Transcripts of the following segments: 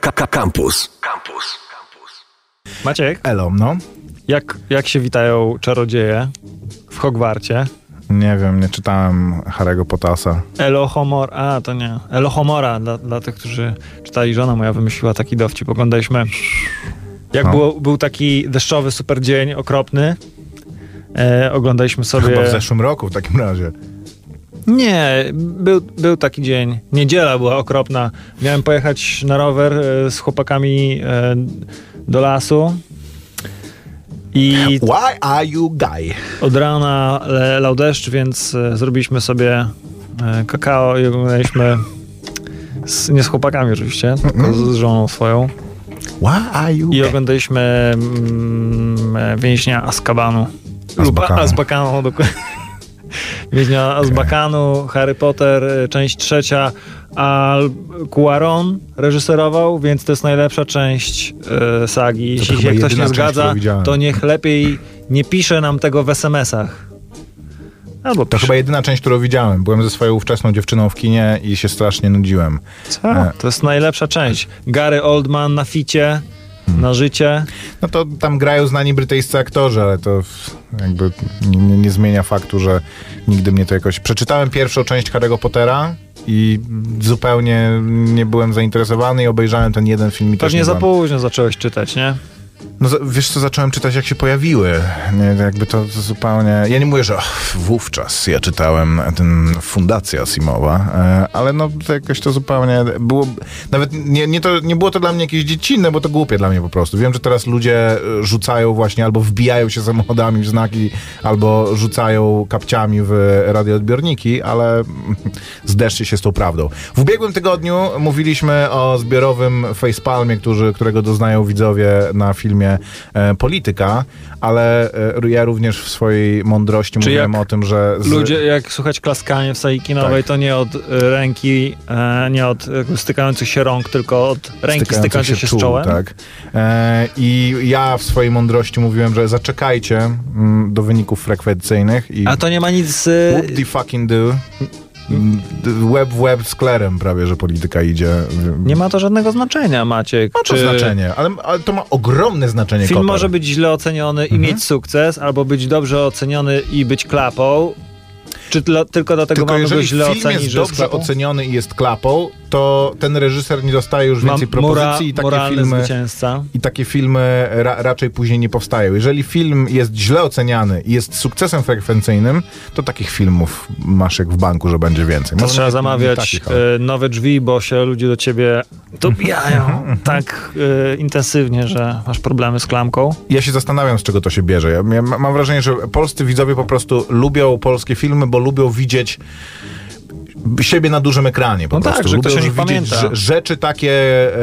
Campus. Campus. Maciek, Elo, no. jak, jak się witają czarodzieje w Hogwarcie? Nie wiem, nie czytałem Harry'ego Pottasa. Elohomor, a to nie, Elohomora, dla, dla tych, którzy czytali, żona moja wymyśliła taki dowcip, oglądaliśmy, jak No. było, był taki deszczowy super dzień, okropny, e, oglądaliśmy sobie... Chyba w zeszłym roku w takim razie. Nie, był, był taki dzień. Niedziela była okropna. Miałem pojechać na rower e, z chłopakami e, do lasu. I Why are you guy? od rana lał deszcz, więc e, zrobiliśmy sobie kakao i oglądaliśmy z, nie z chłopakami oczywiście, tylko z, z żoną swoją. Why are you I oglądaliśmy mm, więźnia Azkabanu. Lub Azbakanu. Azbakanu, dokładnie. Więźnia Azbakanu, Harry Potter, e, część trzecia, a Cuaron reżyserował, więc to jest najlepsza część e, sagi. Jeśli się ktoś nie zgadza, to niech lepiej nie pisze nam tego w SMS-ach. Albo To chyba jedyna część, którą widziałem. Byłem ze swoją ówczesną dziewczyną w kinie i się strasznie nudziłem. Co? E. To jest najlepsza część. Gary Oldman na ficie, Hmm. na życie. No to tam grają znani brytyjscy aktorzy, ale to w- jakby nie, nie, zmienia faktu, że nigdy mnie to jakoś... Przeczytałem pierwszą część Harry'ego Pottera i zupełnie nie byłem zainteresowany i obejrzałem ten jeden film Pewnie nie za późno zacząłeś czytać, nie? No wiesz co, zacząłem czytać jak się pojawiły. Nie, jakby to zupełnie... Ja nie mówię, że och, wówczas ja czytałem ten Fundacja Asimowa, e, ale no to jakoś to zupełnie było... Nawet nie, nie, to, nie było to dla mnie jakieś dziecinne, bo to głupie dla mnie po prostu. Wiem, że teraz ludzie e, rzucają właśnie albo wbijają się samochodami w znaki, albo rzucają kapciami w radioodbiorniki, ale zderzcie się z tą prawdą. W ubiegłym tygodniu mówiliśmy o zbiorowym facepalmie, który, którego doznają widzowie na filmie e, Polityka, ale e, ja również w swojej mądrości Czy mówiłem o tym, że... Z... Ludzie, jak słuchać klaskanie w sali kinowej, Tak. to nie od e, ręki, e, nie od stykających się rąk, tylko od ręki stykających się, z czuł, czołem. Tak. I ja w swojej mądrości mówiłem, że zaczekajcie mm, do wyników frekwencyjnych i A to nie ma nic... whoop the fucking do. Web w web z klerem prawie, że polityka idzie. Nie ma to żadnego znaczenia, Maciek. Ma to Czy znaczenie, ale, ale to ma ogromne znaczenie. Film może być źle oceniony i Mhm. mieć sukces, albo być dobrze oceniony i być klapą. Czy tylko dlatego Tylko mamy go źle ocenić, jest że jest dobrze klapą? oceniony i jest klapą, to ten reżyser nie dostaje już Mam więcej propozycji i takie filmy... zwycięzca. I takie filmy ra, raczej później nie powstają. Jeżeli film jest źle oceniany i jest sukcesem frekwencyjnym, to takich filmów masz jak w banku, że będzie więcej. To Może trzeba nie- nie zamawiać takich, ale- e, nowe drzwi, bo się ludzie do ciebie dobijają tak e, intensywnie, że masz problemy z klamką. Ja się zastanawiam, z czego to się bierze. Ja, ja ma- mam wrażenie, że polscy widzowie po prostu lubią polskie filmy, bo lubią widzieć siebie na dużym ekranie po No tak, prostu. że lubią ktoś o nich widzieć pamięta. rze- rzeczy takie, e,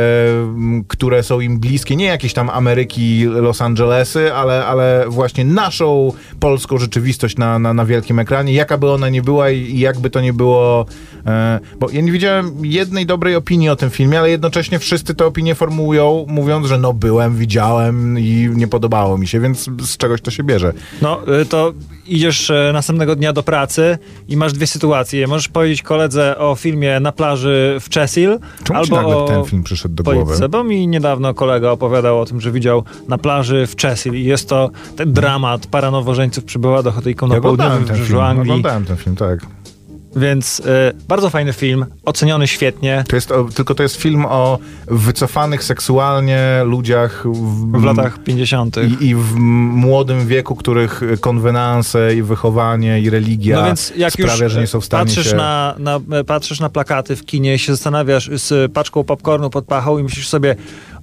które są im bliskie, nie jakieś tam Ameryki, Los Angelesy, ale, ale właśnie naszą polską rzeczywistość na, na, na wielkim ekranie, jaka by ona nie była i, i jakby to nie było... E, bo ja nie widziałem jednej dobrej opinii o tym filmie, ale jednocześnie wszyscy te opinie formułują, mówiąc, że no byłem, widziałem i nie podobało mi się, więc z czegoś to się bierze. No, y, to idziesz e, następnego dnia do pracy i masz dwie sytuacje. Możesz powiedzieć koledze o filmie na plaży w Chesil, Czemu ci albo nagle o ten film przyszedł do polityce, głowy? bo mi niedawno kolega opowiadał o tym, że widział na plaży w Chesil i jest to ten dramat. Para nowożeńców przybyła do hoteliku na Ja południowym film, Anglii, oglądałem ten film, tak. Więc y, bardzo fajny film, oceniony świetnie. To jest, o, tylko to jest film o wycofanych seksualnie ludziach w, W latach 50. i, i w młodym wieku, których konwenanse i wychowanie i religia No więc jak już sprawia, że nie są w stanie patrzysz, się... na, na, patrzysz na plakaty w kinie, się zastanawiasz z paczką popcornu pod pachą i myślisz sobie,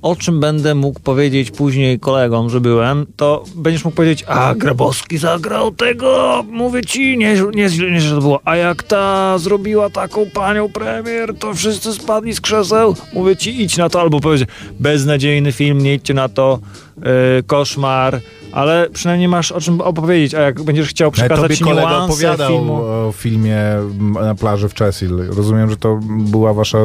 o czym będę mógł powiedzieć później kolegom, że byłem, to będziesz mógł powiedzieć, a Grabowski zagrał tego, mówię ci, nie, nie, nie, że to było, a jak ta zrobiła taką panią premier, to wszyscy spadli z krzeseł, mówię ci, idź na to, albo powiedzieć, beznadziejny film, nie idźcie na to, yy, koszmar, ale przynajmniej masz o czym opowiedzieć, a jak będziesz chciał tobie przekazać kolega niuanse opowiadał filmu... o filmie na plaży w Chesil. Rozumiem, że to była wasza...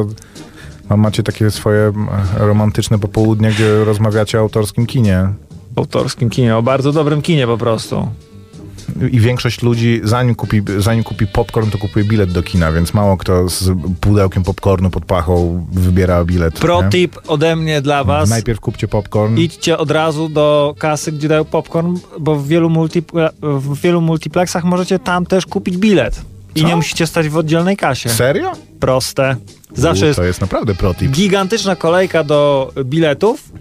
Macie takie swoje romantyczne popołudnie, gdzie rozmawiacie o autorskim kinie. autorskim kinie, o bardzo dobrym kinie po prostu. i większość ludzi, zanim kupi, zanim kupi popcorn, to kupuje bilet do kina, więc mało kto z pudełkiem popcornu pod pachą wybiera bilet. Pro nie? tip ode mnie dla was. Najpierw kupcie popcorn. Idźcie od razu do kasy, gdzie dają popcorn, bo w wielu, multipl- w wielu multiplexach możecie tam też kupić bilet. I Co? nie musicie stać w oddzielnej kasie. Serio? Proste. Zawsze U, jest To jest naprawdę pro tip. gigantyczna kolejka do biletów,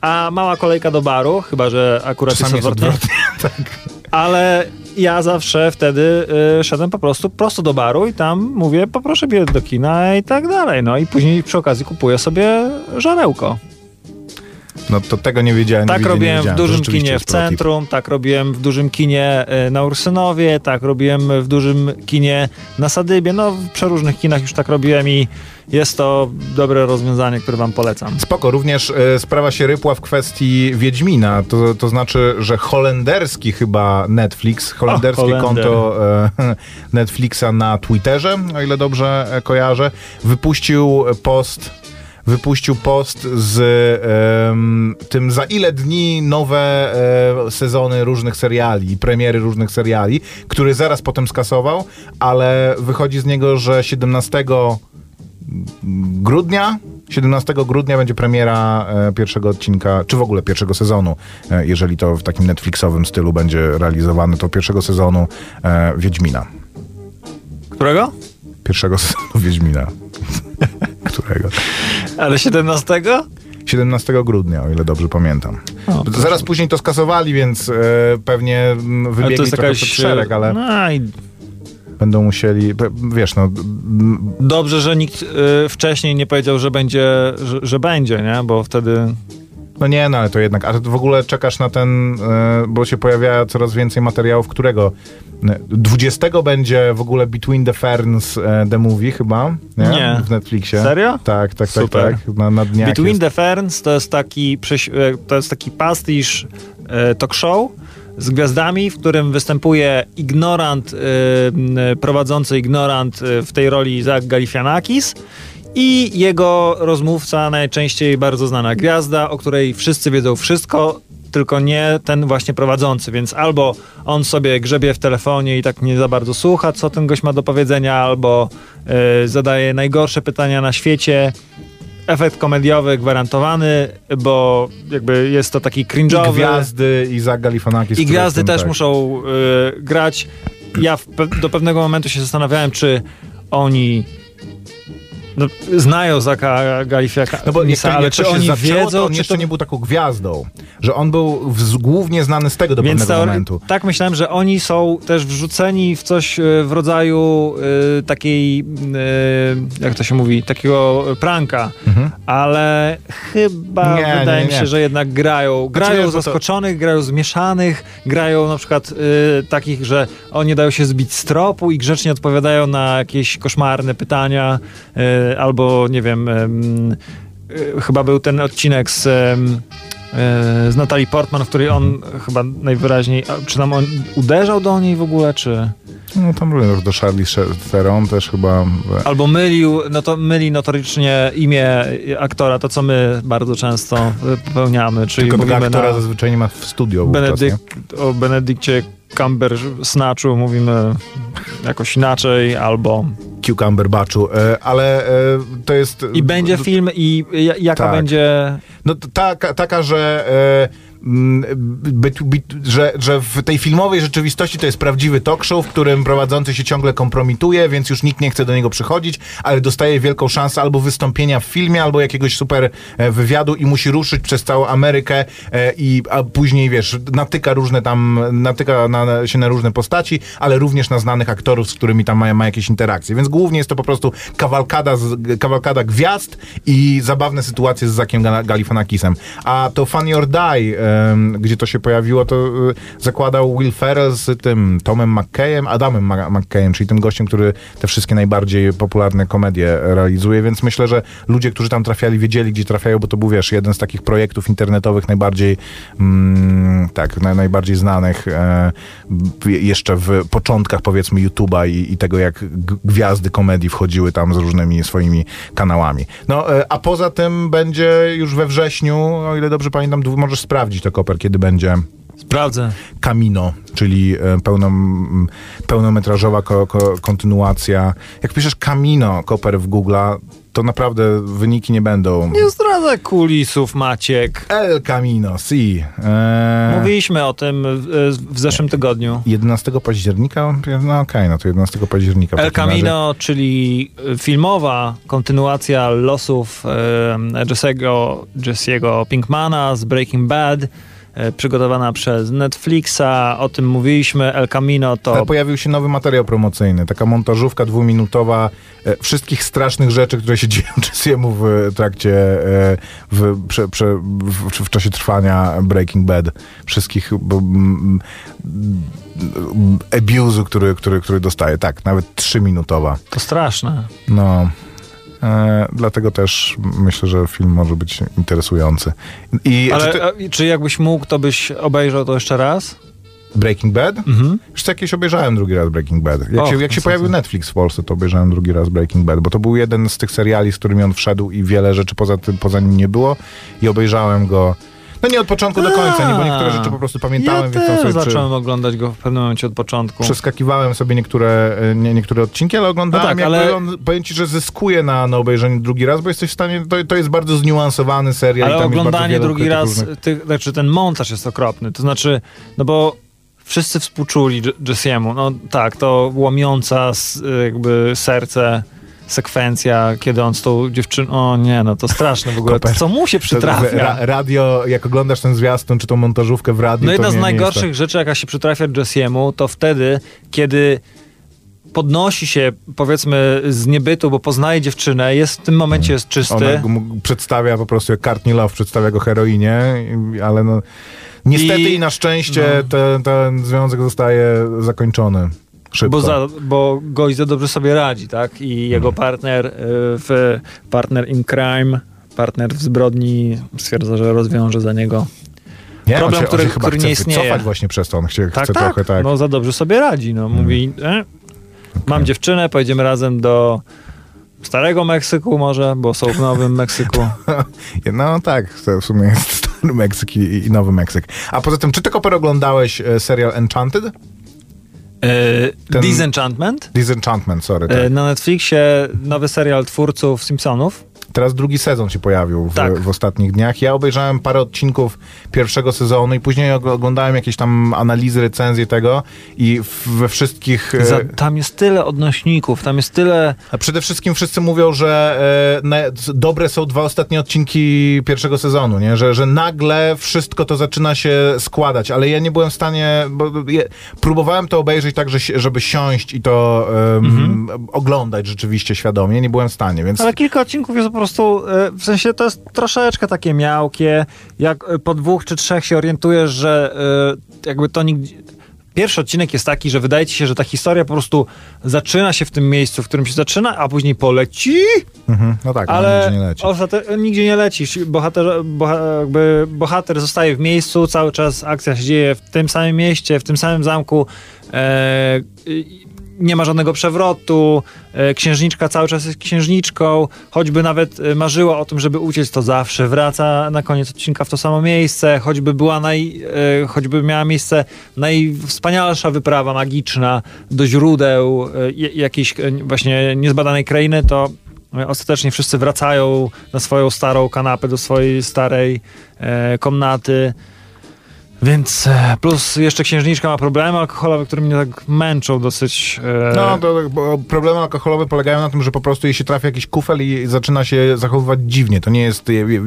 a mała kolejka do baru, chyba że akurat Czasami jest jest odwrotnie. odwrotnie. tak. Ale ja zawsze wtedy y, szedłem po prostu prosto do baru i tam mówię, poproszę bilet do kina i tak dalej. No i później przy okazji kupuję sobie żarełko. No to tego nie wiedziałem. nie Tak nie robiłem w wiedziałem. To dużym kinie w centrum, tak robiłem w dużym kinie y, na Ursynowie, tak robiłem w dużym kinie na Sadybie. No w przeróżnych kinach już tak robiłem i jest to dobre rozwiązanie, które wam polecam. Spoko, również e, sprawa się rypła w kwestii Wiedźmina, to, to znaczy, że holenderski chyba Netflix, holenderskie Holender. konto e, Netflixa na Twitterze, o ile dobrze e, kojarzę, wypuścił post wypuścił post z em, tym za ile dni nowe e, sezony różnych seriali, premiery różnych seriali, który zaraz potem skasował, ale wychodzi z niego, że 17 grudnia. 17 grudnia będzie premiera e, pierwszego odcinka, czy w ogóle pierwszego sezonu, e, jeżeli to w takim Netflixowym stylu będzie realizowane, to pierwszego sezonu e, Wiedźmina. Którego? Pierwszego sezonu Wiedźmina. Którego? Ale 17? 17 grudnia, o ile dobrze pamiętam. O, Zaraz później to skasowali, więc e, pewnie mm, Ale wybiegli to jest trochę jakaś... przed szereg, ale No i będą musieli, wiesz, no, dobrze, że nikt y, wcześniej nie powiedział, że będzie, że, że będzie, nie? Bo wtedy... No nie, no ale to jednak. A ty w ogóle czekasz na ten, e, bo się pojawia coraz więcej materiałów, którego? E, 20 będzie w ogóle Between the Ferns e, The Movie chyba, nie? Nie. W Netflixie. Serio? Tak, tak, Super. tak, tak. Na, na dniach Between jest. the Ferns to jest taki, e, to jest taki pastisz e, talk show z gwiazdami, w którym występuje ignorant, e, prowadzący ignorant e, w tej roli Zach Galifianakis i jego rozmówca, najczęściej bardzo znana gwiazda, o której wszyscy wiedzą wszystko, tylko nie ten właśnie prowadzący, więc albo on sobie grzebie w telefonie i tak nie za bardzo słucha, co ten gość ma do powiedzenia, albo e, zadaje najgorsze pytania na świecie. Efekt komediowy gwarantowany, bo jakby jest to taki I cringe'owy. gwiazdy i Zach Galifianakis. I gwiazdy też tak. muszą y, grać. Ja pe- do pewnego momentu się zastanawiałem, czy oni no, znają Zaka Galifiaka, No bo jak to, ale czy oni zaczęło, wiedzą, to on jeszcze to... nie był taką gwiazdą. Że on był w, głównie znany z tego do Więc pewnego momentu. tak myślałem, że oni są też wrzuceni w coś e, w rodzaju e, takiej, e, jak to się mówi, takiego pranka, Mhm. ale chyba Nie, nie, wydaje nie, mi się, nie. że jednak grają. Grają wiesz, bo to- zaskoczonych, grają zmieszanych, grają na przykład e, takich, że oni dają się zbić z tropu i grzecznie odpowiadają na jakieś koszmarne pytania, albo nie wiem, em, e, chyba był ten odcinek z... e, z Natalii Portman, w której on chyba najwyraźniej, czy tam on uderzał do niej w ogóle, czy... No tam również do Charlie Theron też chyba... Albo mylił, no to myli notorycznie imię aktora, to co my bardzo często e, popełniamy, czyli Tylko mówimy aktora na zazwyczaj nie ma w studio? Benedykt, o Benedykcie Cumbersnatchu mówimy jakoś inaczej, albo... Cucumber Batchu, e, ale e, to jest... I będzie film i ja- jaka Tak. będzie... No taka, taka że, e, by, by, że, że w tej filmowej rzeczywistości to jest prawdziwy talk show, w którym prowadzący się ciągle kompromituje, więc już nikt nie chce do niego przychodzić, ale dostaje wielką szansę albo wystąpienia w filmie, albo jakiegoś super e, wywiadu i musi ruszyć przez całą Amerykę e, i a później, wiesz, natyka różne tam, natyka na, się na różne postaci, ale również na znanych aktorów, z którymi tam ma, ma jakieś interakcje. Więc głównie jest to po prostu kawalkada, z, kawalkada gwiazd i zabawne sytuacje z Zakiem Gal- Galifianakisem. A to Funny or Die, em, gdzie to się pojawiło, to y, zakładał Will Ferrell z tym Tomem McKayem, Adamem McKayem, czyli tym gościem, który te wszystkie najbardziej popularne komedie realizuje, więc myślę, że ludzie, którzy tam trafiali, wiedzieli, gdzie trafiają, bo to był, wiesz, jeden z takich projektów internetowych najbardziej mm, tak, na, najbardziej znanych e, jeszcze w początkach, powiedzmy, YouTube'a i, i tego, jak gwiazdy komedii wchodziły tam z różnymi swoimi kanałami. No, e, a poza tym będzie już we wrześniu, o ile dobrze pamiętam, możesz sprawdzić to, Koper, kiedy będzie Sprawdzę. Camino, czyli e, pełno, pełnometrażowa ko, ko, kontynuacja. Jak piszesz Camino, Koper w Google'a, to naprawdę wyniki nie będą. Nie zdradzę kulisów, Maciek. El Camino, si. Eee, Mówiliśmy o tym w, w zeszłym tygodniu. 11 października? No okej, okay, no to 11 października. El Camino, razie. czyli filmowa kontynuacja losów e, Jesse'ego, Pinkmana z Breaking Bad E, przygotowana przez Netflixa, o tym mówiliśmy, El Camino to... Ale pojawił się nowy materiał promocyjny, taka montażówka dwuminutowa e, wszystkich strasznych rzeczy, które się dzieją Jesse'emu w trakcie, e, w, prze, prze, w, w, czasie trwania Breaking Bad. Wszystkich mm, abuse'u, który, który, który dostaje. Tak, nawet trzyminutowa. To straszne. No... E, dlatego też myślę, że film może być interesujący. I, Ale czy, ty... czy jakbyś mógł, to byś obejrzał to jeszcze raz? Breaking Bad? Mhm. Już jakieś obejrzałem drugi raz Breaking Bad. Jak się, jak się pojawił Netflix w Polsce, to obejrzałem drugi raz Breaking Bad, bo to był jeden z tych seriali, z którymi on wszedł i wiele rzeczy poza tym, poza nim nie było i obejrzałem go no nie od początku do końca, nie, bo niektóre rzeczy po prostu pamiętałem. Ja więc też zacząłem oglądać go w pewnym momencie od początku. Przeskakiwałem sobie niektóre, e, nie, niektóre odcinki, ale oglądałem, no tak, ale... on, powiem ci, że zyskuje na, na obejrzeniu drugi raz, bo jesteś w stanie, to, to jest bardzo zniuansowany serial. Ale oglądanie drugi raz, ty, znaczy ten montaż jest okropny, to znaczy, no bo wszyscy współczuli Jesse'emu, no tak, to łamiąca jakby serce sekwencja, kiedy on z tą dziewczyną, o nie, no to straszne w ogóle, to, co mu się przytrafia. Ra radio, jak oglądasz ten zwiastun, czy tą montażówkę w radiu, No jedna z najgorszych tak. rzeczy, jaka się przytrafia Jessiemu, to wtedy, kiedy podnosi się, powiedzmy, z niebytu, bo poznaje dziewczynę, jest w tym momencie jest czysty. Ona go przedstawia po prostu jak Courtney Love przedstawia go heroinie, ale no niestety i, i na szczęście no. ten, ten związek zostaje zakończony. Szybko. Bo, za, bo gość za dobrze sobie radzi, tak? I jego partner y, w partner in crime, partner w zbrodni stwierdza, że rozwiąże za niego nie, problem, się, który, który nie istnieje. cofać właśnie przez to. On chce, tak, chce tak, trochę tak. No za dobrze sobie radzi. No. Mówi, hmm. e, okay. mam dziewczynę, pojedziemy razem do Starego Meksyku może, bo są w Nowym Meksyku. no tak, w sumie jest Stary Meksyk i, i Nowy Meksyk. A poza tym, czy ty Koper oglądałeś e, serial Enchanted? E, Ten... Disenchantment. Disenchantment, sorry. E, tak. Na Netflixie nowy serial twórców Simpsonów. Teraz drugi sezon się pojawił w, tak. w, ostatnich dniach. Ja obejrzałem parę odcinków pierwszego sezonu i później oglądałem jakieś tam analizy, recenzje tego i we wszystkich... E, Za, tam jest tyle odnośników, tam jest tyle... A przede wszystkim wszyscy mówią, że e, dobre są dwa ostatnie odcinki pierwszego sezonu, nie? Że, że nagle wszystko to zaczyna się składać, ale ja nie byłem w stanie... Bo je, próbowałem to obejrzeć tak, że, żeby siąść i to mhm. oglądać rzeczywiście świadomie. Nie byłem w stanie, więc... Ale kilka odcinków jest prostu prostu, e, w sensie to jest troszeczkę takie miałkie, jak e, po dwóch czy trzech się orientujesz, że e, jakby to nigdzie... Pierwszy odcinek jest taki, że wydaje ci się, że ta historia po prostu zaczyna się w tym miejscu, w którym się zaczyna, a później poleci. Mhm, no tak, ale nigdzie nie leci. Nigdzie nie lecisz. Bohater, boha- jakby bohater zostaje w miejscu, cały czas akcja się dzieje w tym samym mieście, w tym samym zamku. Nie ma żadnego przewrotu, e, księżniczka cały czas jest księżniczką, choćby nawet e, marzyła o tym, żeby uciec, to zawsze wraca na koniec odcinka w to samo miejsce, choćby była naj, e, choćby miała miejsce najwspanialsza wyprawa magiczna do źródeł jakiejś właśnie niezbadanej krainy, to ostatecznie wszyscy wracają na swoją starą kanapę, do swojej starej komnaty. Więc e, plus jeszcze księżniczka ma problemy alkoholowe, które mnie tak męczą dosyć. E... No, to, problemy alkoholowe polegają na tym, że po prostu jej się trafia jakiś kufel i zaczyna się zachowywać dziwnie. To nie jest,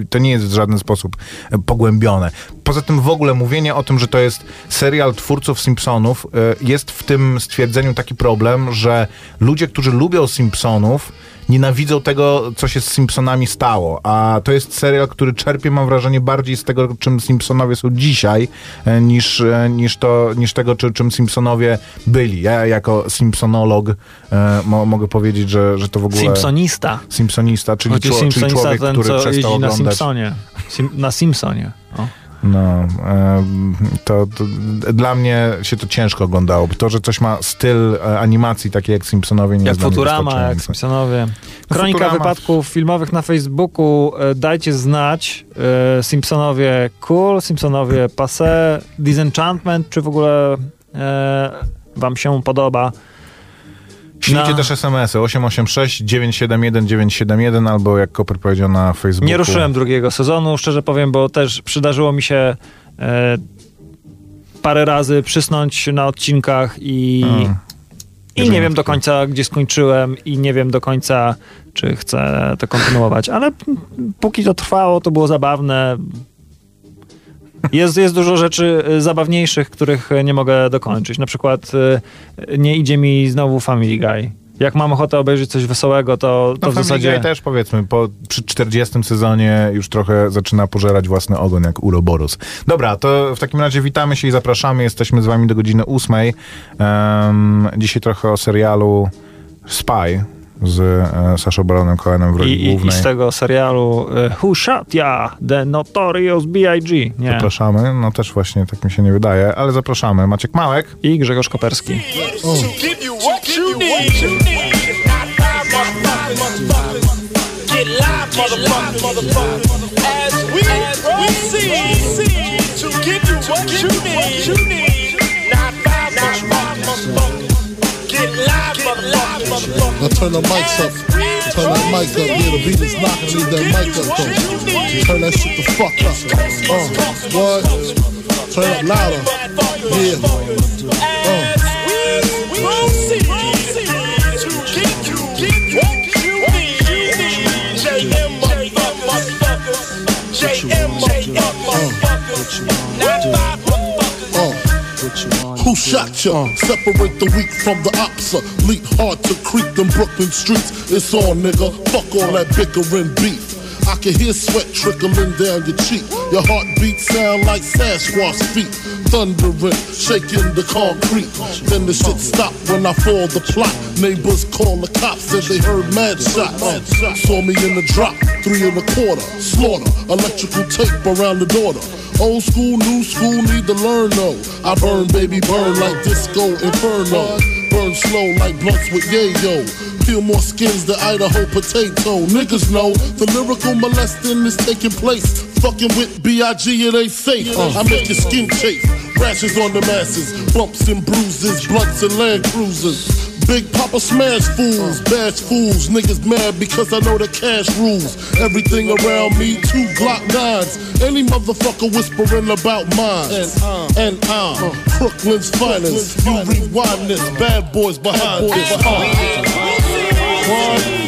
to nie jest w żaden sposób e, pogłębione. Poza tym w ogóle mówienie o tym, że to jest serial twórców Simpsonów, e, jest w tym stwierdzeniu taki problem, że ludzie, którzy lubią Simpsonów, nienawidzą tego, co się z Simpsonami stało. A to jest serial, który czerpie, mam wrażenie, bardziej z tego, czym Simpsonowie są dzisiaj, e, niż, e, niż, to, niż tego, czy, czym Simpsonowie byli. Ja jako Simpsonolog e, mo, mogę powiedzieć, że, że to w ogóle... Simpsonista. Simpsonista, czyli, czło, czyli człowiek, ten, który co przestał na oglądać... Simpsonie. Sim, na Simpsonie. O. No, to, to dla mnie się to ciężko oglądało. To, że coś ma styl e, animacji taki jak Simpsonowie, nie Jak Futurama, jak. Simpsonowie. Kronika Futurama- wypadków filmowych na Facebooku. E, Dajcie znać. E, Simpsonowie cool, Simpsonowie passé, Disenchantment, czy w ogóle wam się podoba. Ślijcie Na- też SMS-y 886 971 971 albo jak Koper powiedział na Facebooku. Nie ruszyłem drugiego sezonu, szczerze powiem, bo też przydarzyło mi się e, parę razy przysnąć na odcinkach i, Mm. i nie wiem do końca, gdzie skończyłem i nie wiem do końca, czy chcę to kontynuować, ale póki to trwało, to było zabawne. Jest, jest dużo rzeczy e, zabawniejszych, których e, nie mogę dokończyć. Na przykład e, nie idzie mi znowu Family Guy. Jak mam ochotę obejrzeć coś wesołego, to, to No w zasadzie... Guy też powiedzmy, po, przy 40 sezonie już trochę zaczyna pożerać własny ogon jak Uroboros. Dobra, to w takim razie witamy się i zapraszamy. Jesteśmy z wami do godziny 8. Um, dzisiaj trochę o serialu Spy z e, Saszą Baronem Cohenem w roli I, i, I głównej. z tego serialu e, Who Shot Ya? The Notorious B.I.G. Nie. Zapraszamy. No też właśnie tak mi się nie wydaje, ale zapraszamy. Maciek Małek. I Grzegorz Koperski. to give you what you need. Not five motherfuckers. Get Get live, motherfuckers. Now turn the mics up. Turn that mic up. Yeah, the beat is knocking. Leave that mic up though. Turn that shit the fuck up. Uh, what? Turn up louder. Yeah. Uh. We proceed to give you what. JM. JM motherfuckers. Not five. Uh. Who shot ya? Separate the weak from the ops. Leap hard to creep them Brooklyn streets. It's on, nigga. Fuck all that bickering beef. I can hear sweat trickling down your cheek. Your heartbeat sound like Sasquatch feet. Thundering, shaking the concrete. Then the shit stop when I fall the plot. Neighbors call the cops, said they heard mad shots. Saw me in the drop, three and a quarter. Slaughter, electrical tape around the daughter. Old school, new school, need to learn though. I burn, baby, burn like disco inferno. Burn slow like blunts with yayo. Peel more skins than Idaho potato. Niggas know the lyrical molesting is taking place. Fucking with B.I.G. it ain't safe. I make your skin chafe. Rashes on the masses, bumps and bruises, blunts and land cruisers. Big Papa smash fools, bash fools. Niggas mad because I know the cash rules. Everything around me, two Glock nines. Any motherfucker whispering about mine. And I'm Brooklyn's finest. You rewind this, bad boys behind this. Uh.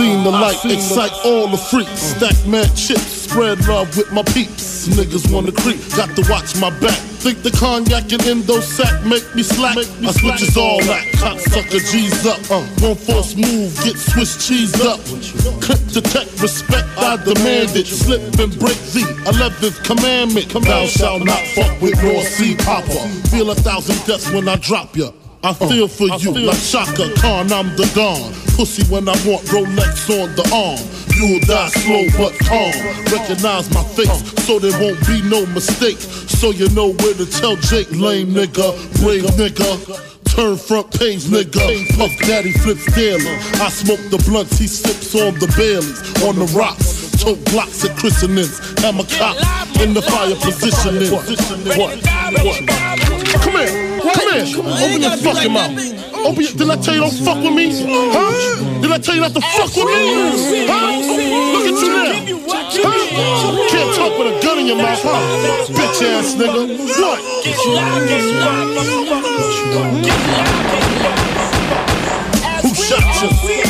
Seen the light excite all the freaks. Stack mad chips, spread love with my peeps. Niggas wanna creep, got to watch my back. Think the cognac and endo sack make me slack. I switches all that, cocksucker G's up. Uh, one force move, get Swiss cheese up. Clip detect respect, I demand it. Slip and break the 11th commandment. Thou shalt not fuck with North Sea Papa. Feel a thousand deaths when I drop ya. I feel for you like Shaka Khan, I'm the Don. Pussy when I want Rolex on the arm. You'll die slow but calm. Recognize my face so there won't be no mistake. So you know where to tell Jake, lame nigga, brave nigga. Turn front page, nigga. Puff Daddy flips daily. I smoke the blunts, he sips on the Baileys. On the rocks, tote blocks at christenings. Hammer cop in the fire positioning. What? What? Come here. Come here. Open your fucking mouth. Oh, Open your, did I tell you don't fuck with me? Huh? Did I tell you not to fuck with me? Huh? Look at you now. Huh? Can't talk with a gun in your mouth, huh? Bitch ass nigga. What? Who shot you?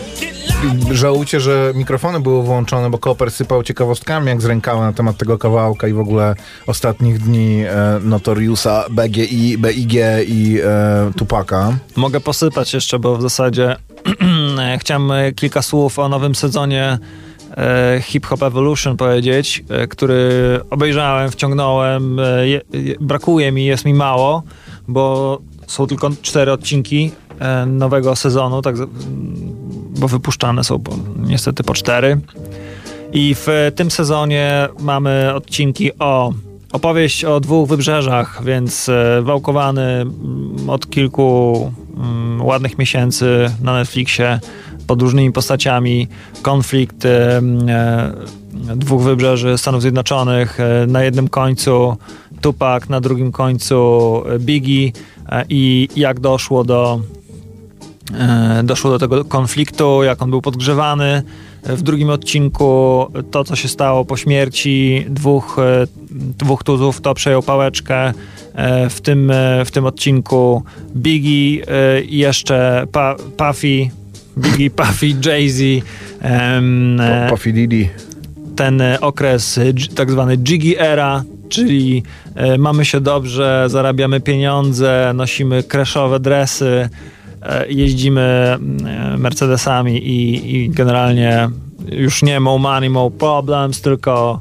Żałujcie, że mikrofony były włączone, bo Koper sypał ciekawostkami jak z rękawa na temat tego kawałka i w ogóle ostatnich dni e, Notoriusa, BGI, BIG i e, Tupaka. Mogę posypać jeszcze, bo w zasadzie chciałem e, kilka słów o nowym sezonie e, Hip Hop Evolution powiedzieć, e, który obejrzałem, wciągnąłem. Je, je, brakuje mi, jest mi mało, bo są tylko cztery odcinki nowego sezonu, tak, bo wypuszczane są po, niestety po cztery. I w tym sezonie mamy odcinki o opowieść o dwóch wybrzeżach, więc e, wałkowany mm, od kilku mm, ładnych miesięcy na Netflixie pod różnymi postaciami konflikt e, dwóch wybrzeży Stanów Zjednoczonych. E, na jednym końcu Tupac, na drugim końcu Biggie i jak doszło do doszło do tego konfliktu, jak on był podgrzewany. W drugim odcinku to, co się stało po śmierci dwóch, dwóch tuzów, to przejął pałeczkę. W tym, w tym odcinku Biggie i jeszcze pa, Puffy, Biggie, Puffy, Jay-Z. Puffy Diddy. Ten okres tak zwany Jiggy Era, czyli mamy się dobrze, zarabiamy pieniądze, nosimy kreszowe dresy, jeździmy Mercedesami i, i, generalnie już nie more money, more problems, tylko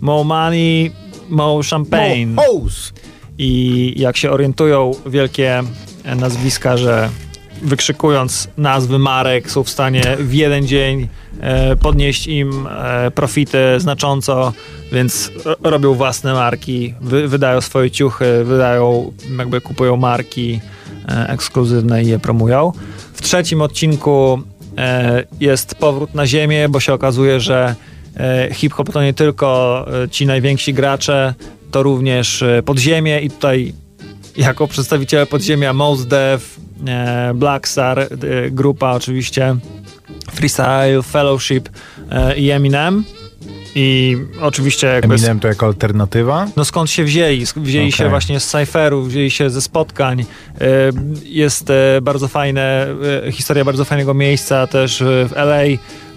more money, more champagne. I jak się orientują wielkie nazwiska, że wykrzykując nazwy marek są w stanie w jeden dzień podnieść im profity znacząco, więc robią własne marki, wy, wydają swoje ciuchy, wydają, jakby kupują marki ekskluzywne i je promują. W trzecim odcinku jest powrót na ziemię, bo się okazuje, że hip-hop to nie tylko ci najwięksi gracze, to również podziemie i tutaj jako przedstawiciele podziemia Mos Def, Black Star, grupa oczywiście Freestyle, Fellowship i Eminem. I oczywiście jakby... Eminem to jako alternatywa? No skąd się wzięli? Wzięli okay. się właśnie z cyferów, wzięli się ze spotkań. Jest bardzo fajne, historia bardzo fajnego miejsca też w LA,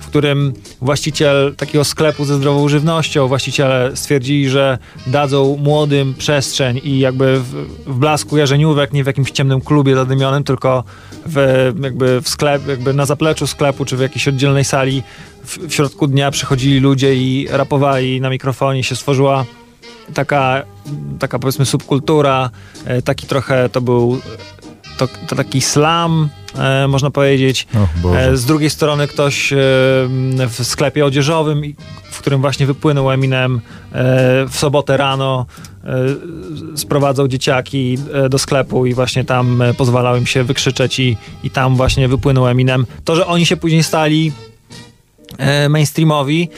którym właściciel takiego sklepu ze zdrową żywnością, właściciele stwierdzili, że dadzą młodym przestrzeń i jakby w, w blasku jarzeniówek, nie w jakimś ciemnym klubie zadymionym, tylko w, jakby w sklep, jakby na zapleczu sklepu, czy w jakiejś oddzielnej sali. W, w środku dnia przychodzili ludzie i rapowali na mikrofonie, się stworzyła taka, taka powiedzmy subkultura, taki trochę to był to, to taki slam, e, można powiedzieć. E, z drugiej strony ktoś e, w sklepie odzieżowym, w którym właśnie wypłynął Eminem w sobotę rano, sprowadzał dzieciaki do sklepu i właśnie tam pozwalał im się wykrzyczeć i, i tam właśnie wypłynął Eminem. To, że oni się później stali mainstreamowi,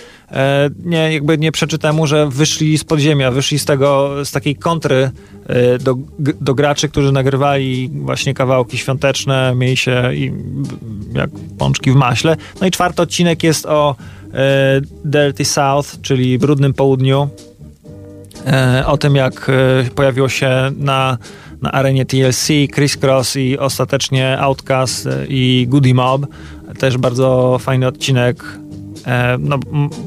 nie, jakby nie przeczy temu, że wyszli z podziemia, wyszli z tego, z takiej kontry do, do graczy, którzy nagrywali właśnie kawałki świąteczne, mieli się i, jak pączki w maśle. No i czwarty odcinek jest o Dirty South, czyli Brudnym Południu, o tym jak pojawiło się na na arenie TLC, Chris Cross i ostatecznie Outcast i Goody Mob. Też bardzo fajny odcinek no,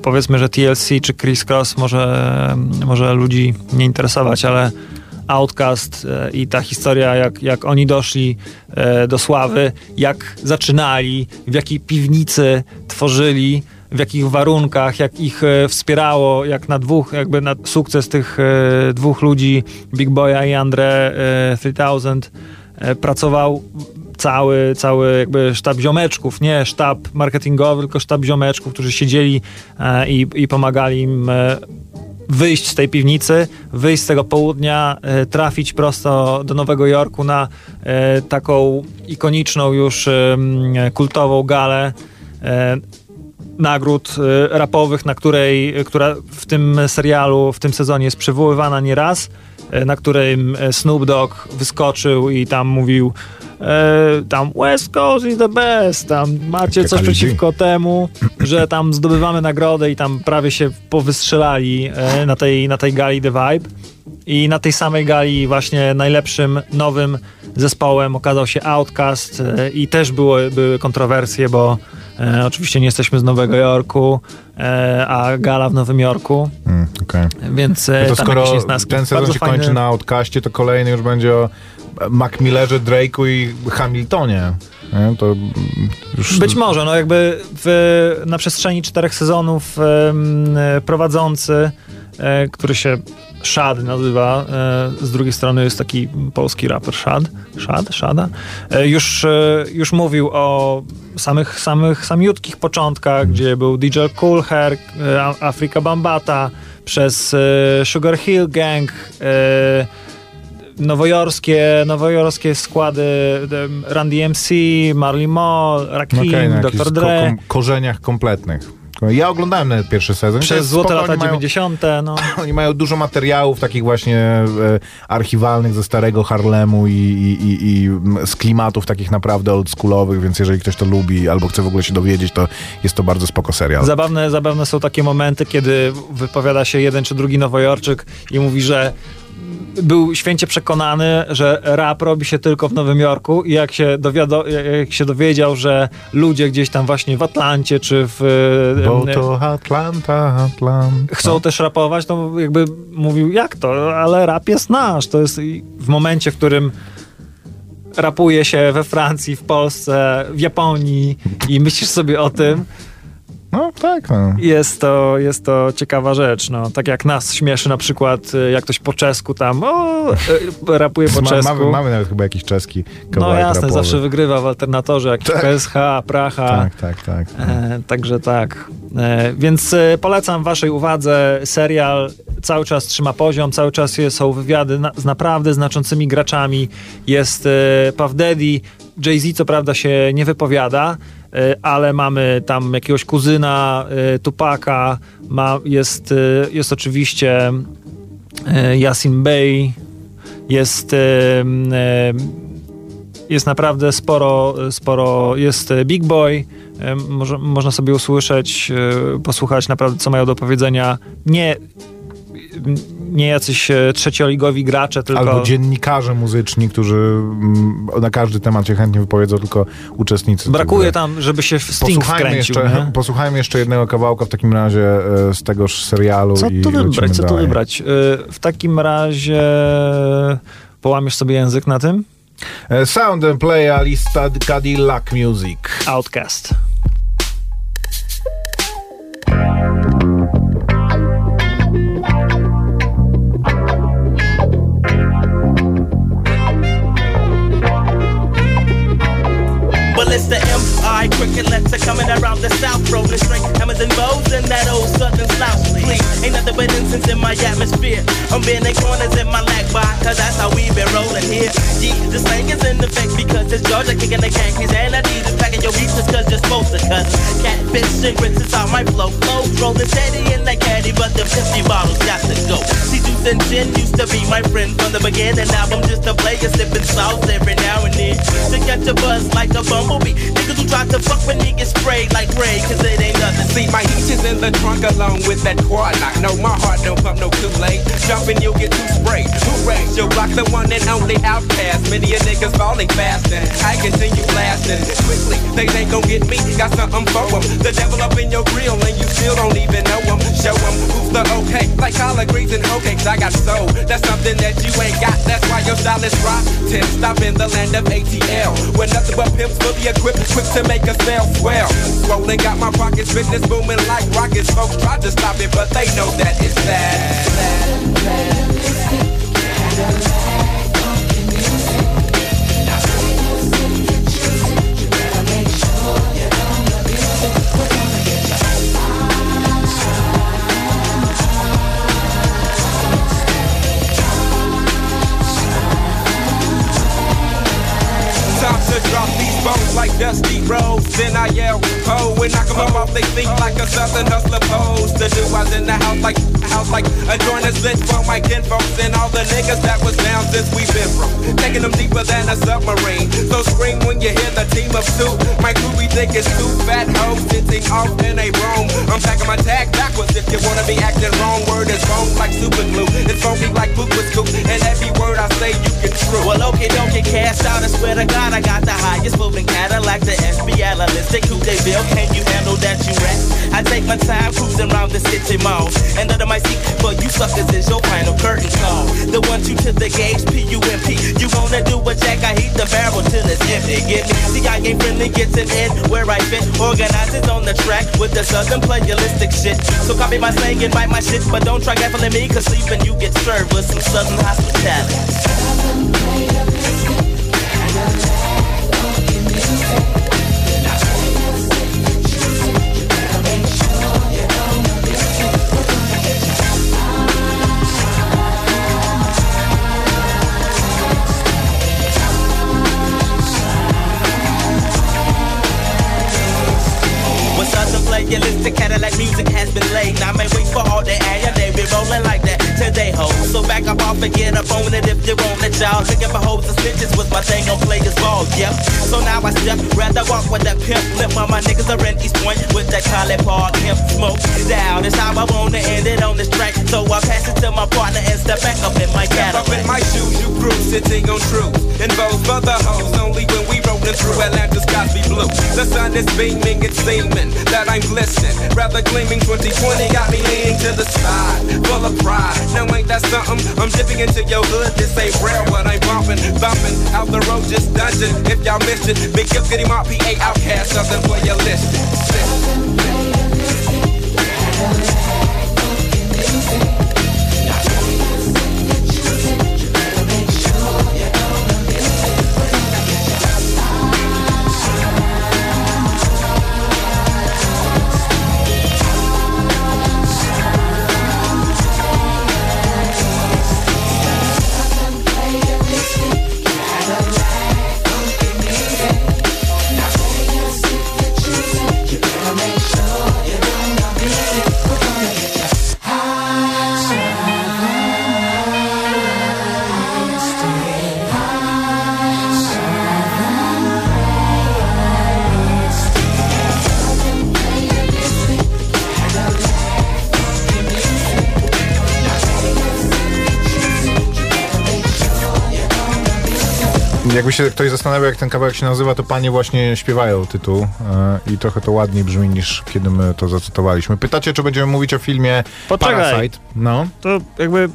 powiedzmy, że TLC czy Chris Cross może, może ludzi nie interesować, ale Outcast i ta historia, jak, jak oni doszli do sławy, jak zaczynali, w jakiej piwnicy tworzyli, w jakich warunkach, jak ich wspierało, jak na dwóch, jakby na sukces tych dwóch ludzi, Big Boya i Andre 3000 pracował cały, cały jakby sztab ziomeczków, nie sztab marketingowy, tylko sztab ziomeczków, którzy siedzieli e, i, i pomagali im e, wyjść z tej piwnicy, wyjść z tego południa, e, trafić prosto do Nowego Jorku na e, taką ikoniczną już e, kultową galę e, nagród rapowych, na której, która w tym serialu, w tym sezonie jest przywoływana nieraz, na którym Snoop Dogg wyskoczył i tam mówił e, tam West Coast is the best, tam macie coś przeciwko temu, że tam zdobywamy nagrodę i tam prawie się powystrzelali e, na, tej, na tej gali The Vibe. I na tej samej gali właśnie najlepszym nowym zespołem okazał się Outcast e, i też było, były kontrowersje, bo e, oczywiście nie jesteśmy z Nowego Jorku, e, a gala w Nowym Jorku, Mm, okej. więc e, No to skoro ten sezon się fajny- kończy na Outcaście, to kolejny już będzie o Macmillerze, Drake'u i Hamiltonie. Nie? To mm, już... Być może, no jakby w, na przestrzeni czterech sezonów e, prowadzący, e, który się Shad nazywa, e, z drugiej strony jest taki polski raper Shad, Shad, Shada, e, już, e, już mówił o samych, samych samiutkich początkach, gdzie był DJ Cool Hair, Afrika Bambata, przez Sugar Hill Gang, nowojorskie, nowojorskie składy em, Run DMC, Marley Moll, Rakim, No na jakichś Dr. ko- Dre. kom- korzeniach kompletnych. Ja oglądałem nawet pierwszy sezon. Przez złote spoko, lata oni mają, 90. No. Oni mają dużo materiałów takich właśnie e, archiwalnych ze starego Harlemu i, i, i, i z klimatów takich naprawdę oldschoolowych, więc jeżeli ktoś to lubi albo chce w ogóle się dowiedzieć, to jest to bardzo spoko serial. Zabawne, zabawne są takie momenty, kiedy wypowiada się jeden czy drugi Nowojorczyk i mówi, że był święcie przekonany, że rap robi się tylko w Nowym Jorku i jak się, dowiado, jak się dowiedział, że ludzie gdzieś tam właśnie w Atlancie czy w... Bo em, to Atlanta, Atlanta. chcą też rapować, to jakby mówił, jak to? Ale rap jest nasz. To jest w momencie, w którym rapuje się we Francji, w Polsce, w Japonii i myślisz sobie o tym, No tak, no. jest to, jest to ciekawa rzecz. No. Tak jak nas śmieszy na przykład, y, jak ktoś po czesku tam o, y, rapuje po czesku. mamy, mamy nawet chyba jakiś czeski no kawałek jasne, rapowy. zawsze wygrywa w alternatorze, jakiś Tak. PSH, Pracha. Tak, tak, tak. E, także tak. E, więc e, polecam waszej uwadze serial. Cały czas trzyma poziom, cały czas są wywiady na, z naprawdę znaczącymi graczami. Jest e, Puff Daddy, Jay-Z co prawda się nie wypowiada, ale mamy tam jakiegoś kuzyna e, Tupaka, ma, jest, e, jest oczywiście e, Yasin Bey, jest e, e, jest naprawdę sporo, sporo jest e, Big Boy, e, może, można sobie usłyszeć, e, posłuchać naprawdę, co mają do powiedzenia. Nie, nie jacyś e, trzecioligowi gracze, tylko... Albo dziennikarze muzyczni, którzy mm, na każdy temat się chętnie wypowiedzą, tylko uczestnicy. Brakuje tam, żeby się w Sting Posłuchajmy wkręcił. jeszcze, nie? posłuchajmy jeszcze jednego kawałka w takim razie e, z tegoż serialu. Co tu wybrać? Co tu wybrać? E, W takim razie połamiesz sobie język na tym? Sound and Play Alista Cadillac Music. Outcast. MI crickets are coming around the south, road rolling straight hammers and bows and that old southern slouch. Please, ain't nothing but incense in my atmosphere. I'm bending corners in my lag bar, cause that's how we been rolling here. Yeah, the slang is in effect because it's Georgia kicking the khakis and Adidas packing your beats cause you're supposed to. Cause catfish and grits is how my flow flows. Rolling steady in that caddy, but the 50 bottles got to go. And gin used to be my friend from the beginning. Now I'm just a player sipping sauce every now and then. To catch a buzz like a bumblebee. Niggas who try to fuck when they get sprayed like Ray, cause it ain't nothing. See, my heat is in the trunk along with that quad lock. No, my heart don't pump no Kool-Aid. Jumping, you'll get too sprayed. Hooray, you'll block the one and only outcast. Many a niggas falling fast and I continue blasting. Quickly, they ain't gon' get me. Got something for 'em. The devil up in your grill and you still don't even know 'em. Show 'em who's the okay. Like collard greens and hoe cakes, I got soul. That's something that you ain't got. That's why your style is rotten. Stop in the land of ATL. Where nothing but pimps fully equipped, quick to make a sale swell. Swollen, got my pockets, business booming like rockets. Folks tried to stop it, but they know that it's bad. Time to drop these bones like dusty roads. Then I yell, pole and knock 'em up off they feet like a southern hustler pose to do. I in the house like, house like a joint is lit for my kinfolks and all the niggas that was down since we've been from. Taking them deeper than a submarine. So scream when you hear the team of two. My crew we think it's two fat hoes sitting off in a room. I'm packing my tag backwards if you wanna be acting wrong. Word is wrong like super glue. It's funky like poop was scoop. And every word I say you get true. Well, okay, don't get cast out. I swear to God, I got the highest moving Cadillac, the FBI listed Coupe they Ville. Can you handle that, you rat? I take my time cruising around the city mall. And under my seat for you suckers is your final curtain call. The one two to the gauge, P-U-M-P. You wanna do a jack, I heat the barrel till it's empty. Get me, see, I ain't friendly, gets it in where I fit. Organizers on the track with the southern playalistic shit. So copy my slang and bite my shit, but don't try gaffling me, cause sleeping you get served with some southern hospitality. Playalistic Cadillac music has been laid, I may wait for all the air, they be rolling like that today, ho. So back up off and get up on it if you want it, y'all. Looking for hoes and snitches with my thing on players ball, yep. So now I step, rather walk with that pimp lip while my niggas are in East Point with that Collie Park hemp smoke. Down, it's how I wanna end it on this track. So I pass it to my partner and step back up in my Step up in my shoes, you cruise, sitting on truth. And both for the hoes, only when we through Atlanta's be blue. The sun is beaming, it's seeming that I'm glistening. Rather gleaming 2020 got me leaning to the side, full of pride. Now ain't that something? I'm dipping into your hood, this ain't rare, what I'm bumping, bumping out the road, just dungeon. If y'all missed it, big up, getting my PA outcast, something for your listed. Się ktoś zastanawiał, jak ten kawałek się nazywa, to panie właśnie śpiewają tytuł e, i trochę to ładniej brzmi niż kiedy my to zacytowaliśmy. Pytacie, czy będziemy mówić o filmie Poczekaj. Parasite? No. To jakby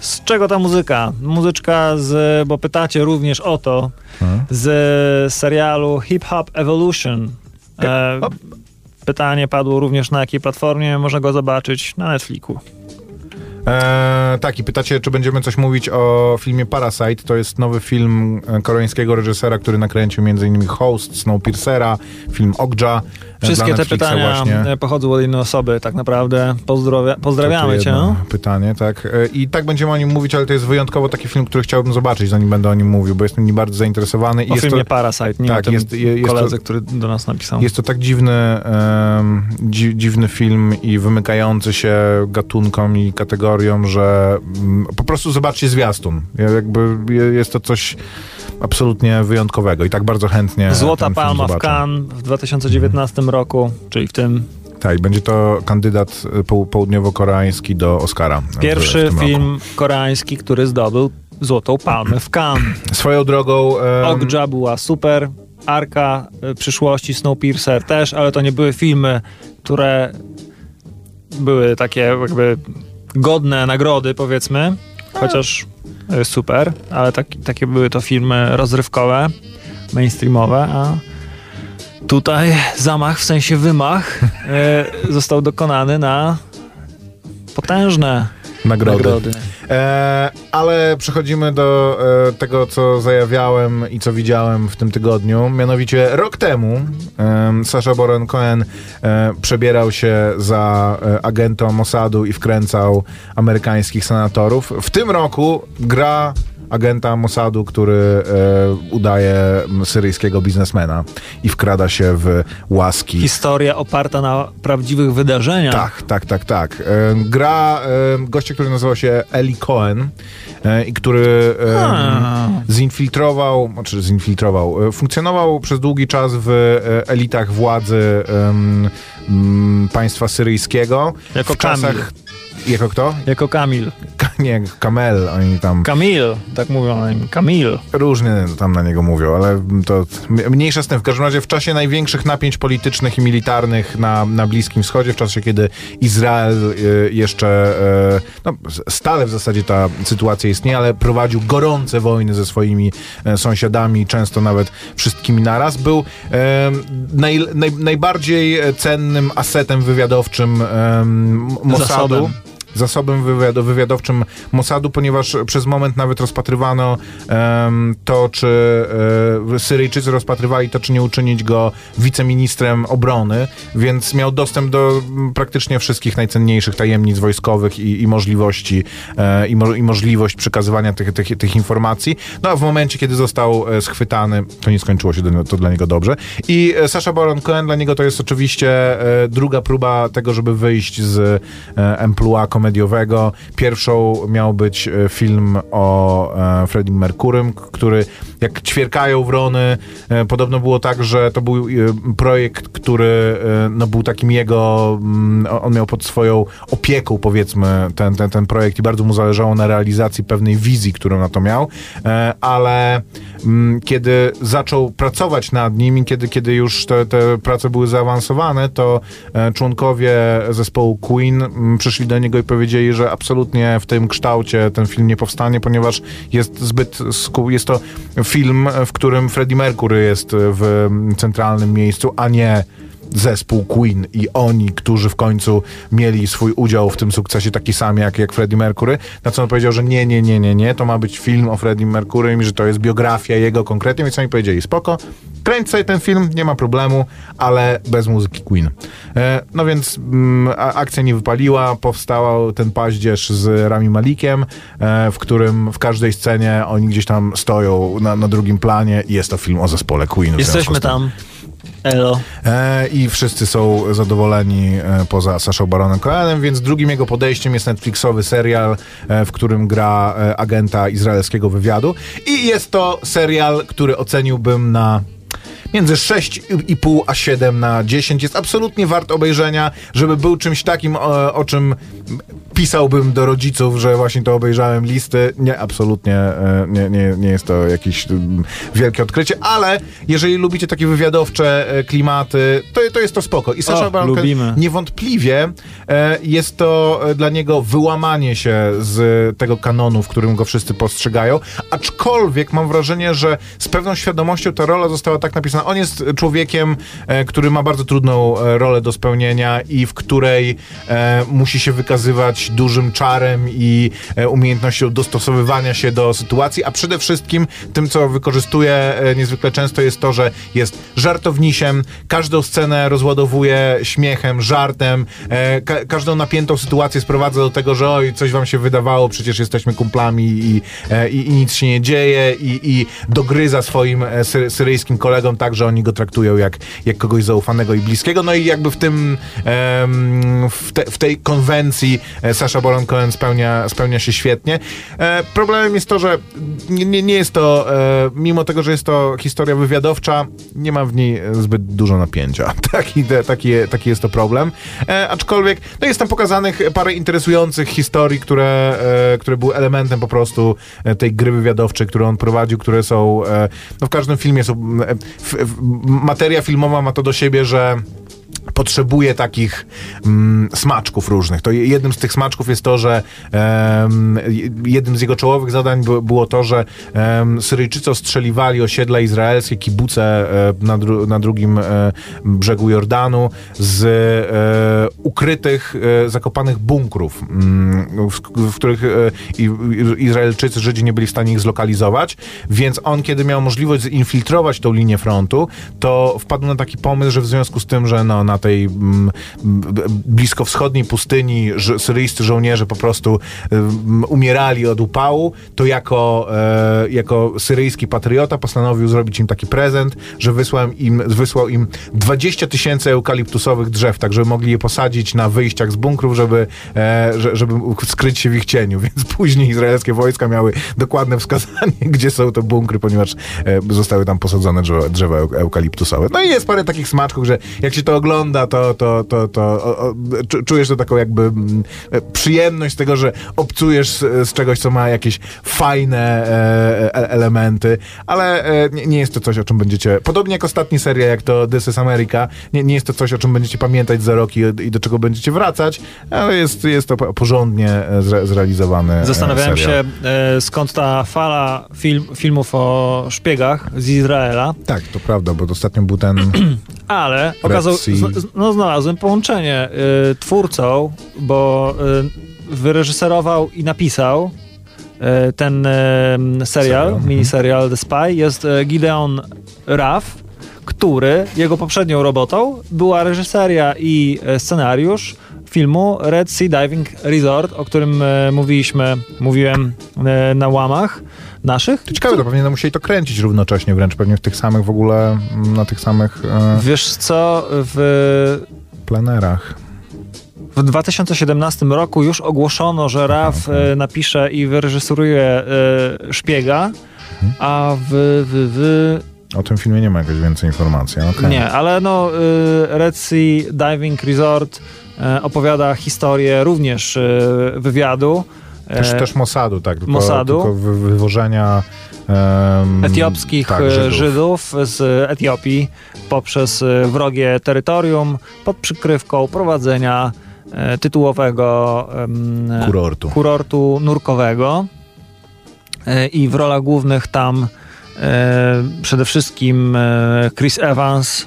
z czego ta muzyka? Muzyczka z, bo pytacie również o to, Hmm. z serialu Hip Hop Evolution. E, Hop. pytanie padło również na jakiej platformie można go zobaczyć na Netflixu. E, tak, i pytacie, czy będziemy coś mówić o filmie Parasite. To jest nowy film e, koreańskiego reżysera, który nakręcił m.in. Host, Snowpiercera, film Okja. e, Wszystkie te pytania Właśnie. pochodzą od jednej osoby, tak naprawdę. Pozdrowia, pozdrawiamy cię. Pytanie, tak. I tak będziemy o nim mówić, ale to jest wyjątkowo taki film, który chciałbym zobaczyć, zanim będę o nim mówił, bo jestem nim bardzo zainteresowany. I O filmie to, Parasite, nie tak, jest- je- jest koledze, to- który do nas napisał. Jest to tak dziwny, dzi, dziwny film i wymykający się gatunkom i kategoriom, że mm, po prostu zobaczcie zwiastun. Ja- Jakby je- jest to coś absolutnie wyjątkowego i tak bardzo chętnie Złota Palma w. Cannes w 2019 roku, czyli w tym Tak, i będzie to kandydat y, poł- południowo-koreański do Oscara. w- pierwszy w tym film Roku. koreański, który zdobył Złotą Palmę w Cannes. Swoją drogą... em, Okja była super, Arka y, przyszłości, Snowpiercer też, ale to nie były filmy, które były takie jakby godne nagrody, powiedzmy, chociaż y, super, ale tak, takie były to filmy rozrywkowe, mainstreamowe, a tutaj zamach, w sensie wymach, y, został dokonany na potężne nagrody. nagrody. E, ale przechodzimy do e, tego, co zajawiałem i co widziałem w tym tygodniu. Mianowicie rok temu e, Sasha Baron Cohen e, przebierał się za e, agenta Mossadu i wkręcał amerykańskich senatorów. W tym roku gra agenta Mossadu, który e, udaje syryjskiego biznesmena i wkrada się w łaski. Historia oparta na prawdziwych wydarzeniach. Tak, tak, tak, tak. E, gra e, gościa, który nazywał się Eli Cohen e, i który e, zinfiltrował, znaczy zinfiltrował, e, funkcjonował przez długi czas w elitach władzy państwa syryjskiego. Jako w czasach... Kamil. Jako kto? Jako Kamil. Nie, Kamel, oni tam Kamil, tak mówią na nim. Kamil. różnie tam na niego mówią, ale to mniejsza z tym. W każdym razie w czasie największych napięć politycznych i militarnych na, na Bliskim Wschodzie, w czasie kiedy Izrael e, jeszcze, e, no stale w zasadzie ta sytuacja istnieje, ale prowadził gorące wojny ze swoimi e, sąsiadami, często nawet wszystkimi naraz, był e, naj, naj, najbardziej cennym asetem wywiadowczym e, Mossadu Zasobem. Zasobem wywiad- wywiadowczym Mossadu, ponieważ przez moment nawet rozpatrywano em, to, czy e, Syryjczycy rozpatrywali to, czy nie uczynić go wiceministrem obrony, więc miał dostęp do praktycznie wszystkich najcenniejszych tajemnic wojskowych i, i możliwości e, i, mo, i możliwość przekazywania tych, tych, tych informacji. No a w momencie, kiedy został e, schwytany, to nie skończyło się to dla niego dobrze. I e, Sasha Baron Cohen dla niego to jest oczywiście e, druga próba tego, żeby wyjść z e, emploi komediowego. Pierwszą miał być e, film o e, Freddie Mercurym, który jak ćwierkają wrony, e, podobno było tak, że to był e, projekt, który e, no, był takim jego, mm, on miał pod swoją opieką powiedzmy ten, ten, ten projekt i bardzo mu zależało na realizacji pewnej wizji, którą na to miał, e, ale kiedy zaczął pracować nad nim i kiedy, kiedy już te, te prace były zaawansowane, to e, członkowie zespołu Queen mm, przyszli do niego i powiedzieli, że absolutnie w tym kształcie ten film nie powstanie, ponieważ jest zbyt jest to film, w którym Freddie Mercury jest w centralnym miejscu, a nie zespół Queen i oni, którzy w końcu mieli swój udział w tym sukcesie taki sam jak, jak Freddie Mercury, na co on powiedział, że nie, nie, nie, nie, nie, to ma być film o Freddie Mercury i że to jest biografia jego konkretnie, więc oni powiedzieli, spoko, kręć sobie ten film, nie ma problemu, ale bez muzyki Queen. E, no więc mm, a- akcja nie wypaliła, powstał ten paździerz z Rami Malikiem, e, w którym w każdej scenie oni gdzieś tam stoją na, na drugim planie i jest to film o zespole Queen. Jesteśmy tam. E, I wszyscy są zadowoleni e, poza Saszą Baronem Cohenem, więc drugim jego podejściem jest Netflixowy serial, e, w którym gra e, agenta izraelskiego wywiadu. I jest to serial, który oceniłbym na między 6,5 a 7 na 10. Jest absolutnie wart obejrzenia, żeby był czymś takim, o, o czym pisałbym do rodziców, że właśnie to obejrzałem listy. Nie, absolutnie e, nie, nie, nie jest to jakieś wielkie odkrycie, ale jeżeli lubicie takie wywiadowcze e, klimaty, to, to jest to spoko. I Sasha Baron niewątpliwie e, jest to dla niego wyłamanie się z tego kanonu, w którym go wszyscy postrzegają, aczkolwiek mam wrażenie, że z pewną świadomością ta rola została tak napisana. On jest człowiekiem, który ma bardzo trudną rolę do spełnienia i w której musi się wykazywać dużym czarem i e, umiejętnością dostosowywania się do sytuacji, a przede wszystkim tym, co wykorzystuje niezwykle często jest to, że jest żartownisiem, każdą scenę rozładowuje śmiechem, żartem, e, ka każdą napiętą sytuację sprowadza do tego, że oj, coś wam się wydawało, przecież jesteśmy kumplami i, e, i, i nic się nie dzieje i, i dogryza swoim sy syryjskim kolegom tak, że oni go traktują jak, jak kogoś zaufanego i bliskiego. No i jakby w tym, w, te, w tej konwencji Sasha Baron Cohen spełnia, spełnia się świetnie. E, problemem jest to, że nie, nie, jest to, e, mimo tego, że jest to historia wywiadowcza, nie ma w niej zbyt dużo napięcia. Taki, taki, taki jest to problem. E, aczkolwiek, no jest tam pokazanych parę interesujących historii, które, które były elementem po prostu tej gry wywiadowczej, którą on prowadził, które są, no w każdym filmie są, f, f, materia filmowa ma to do siebie, że potrzebuje takich mm, smaczków różnych. To je- jednym z tych smaczków jest to, że em, jednym z jego czołowych zadań by, było to, że em, Syryjczycy ostrzeliwali osiedla izraelskie, kibuce e, na, dru, na drugim e, brzegu Jordanu z e, ukrytych, zakopanych bunkrów, mm, w, których Izraelczycy, Żydzi nie byli w stanie ich zlokalizować, więc on, kiedy miał możliwość zinfiltrować tą linię frontu, to wpadł na taki pomysł, że w związku z tym, że no, na na tej mm, bliskowschodniej pustyni syryjscy żołnierze po prostu mm, umierali od upału, to jako, e, jako syryjski patriota postanowił zrobić im taki prezent, że wysłał im, wysłał im 20 tysięcy eukaliptusowych drzew, tak żeby mogli je posadzić na wyjściach z bunkrów, żeby, e, że- żeby skryć się w ich cieniu. Więc później izraelskie wojska miały dokładne wskazanie, gdzie są te bunkry, ponieważ e, zostały tam posadzone drzewa, drzewa euk- eukaliptusowe. No i jest parę takich smaczków, że jak się to ogląda, to, to, to, to o, o, czu- czujesz to taką jakby mm, e, przyjemność z tego, że obcujesz z, z czegoś, co ma jakieś fajne e, e, elementy, ale e, nie, jest to coś, o czym będziecie, podobnie jak ostatni seria, jak to This is America, nie, nie jest to coś, o czym będziecie pamiętać za rok i, i do czego będziecie wracać, ale jest, jest to po- porządnie e, zre, zrealizowany e, Zastanawiałem serial. się, e, skąd ta fala film, filmów o szpiegach z Izraela, Tak, to prawda, bo ostatnio był ten... ale okazał, no, znalazłem połączenie y, twórcą, bo y, wyreżyserował i napisał y, ten y, serial, Serial, mhm. miniserial The Spy, jest y, Gideon Raff, który, jego poprzednią robotą była reżyseria i y, scenariusz filmu Red Sea Diving Resort, o którym mówiliśmy, mówiłem na łamach naszych. To ciekawe, to pewnie no, musieli to kręcić równocześnie wręcz, pewnie w tych samych w ogóle, mm, na tych samych e, Wiesz co, w plenerach. W 2017 roku już ogłoszono, że RAF e, napisze i wyreżyseruje e, szpiega, a w, w, w O tym filmie nie ma jakoś więcej informacji. okej. nie, ale no e, Red Sea Diving Resort e, opowiada historię również e, wywiadu. E, Też, też Mossadu, tak. Tylko, Mossadu. Tylko wy, wywożenia em, etiopskich tak, Żydów. Żydów z Etiopii poprzez e, wrogie terytorium pod przykrywką prowadzenia tytułowego em, Kurortu. kurortu nurkowego i w rolach głównych tam przede wszystkim Chris Evans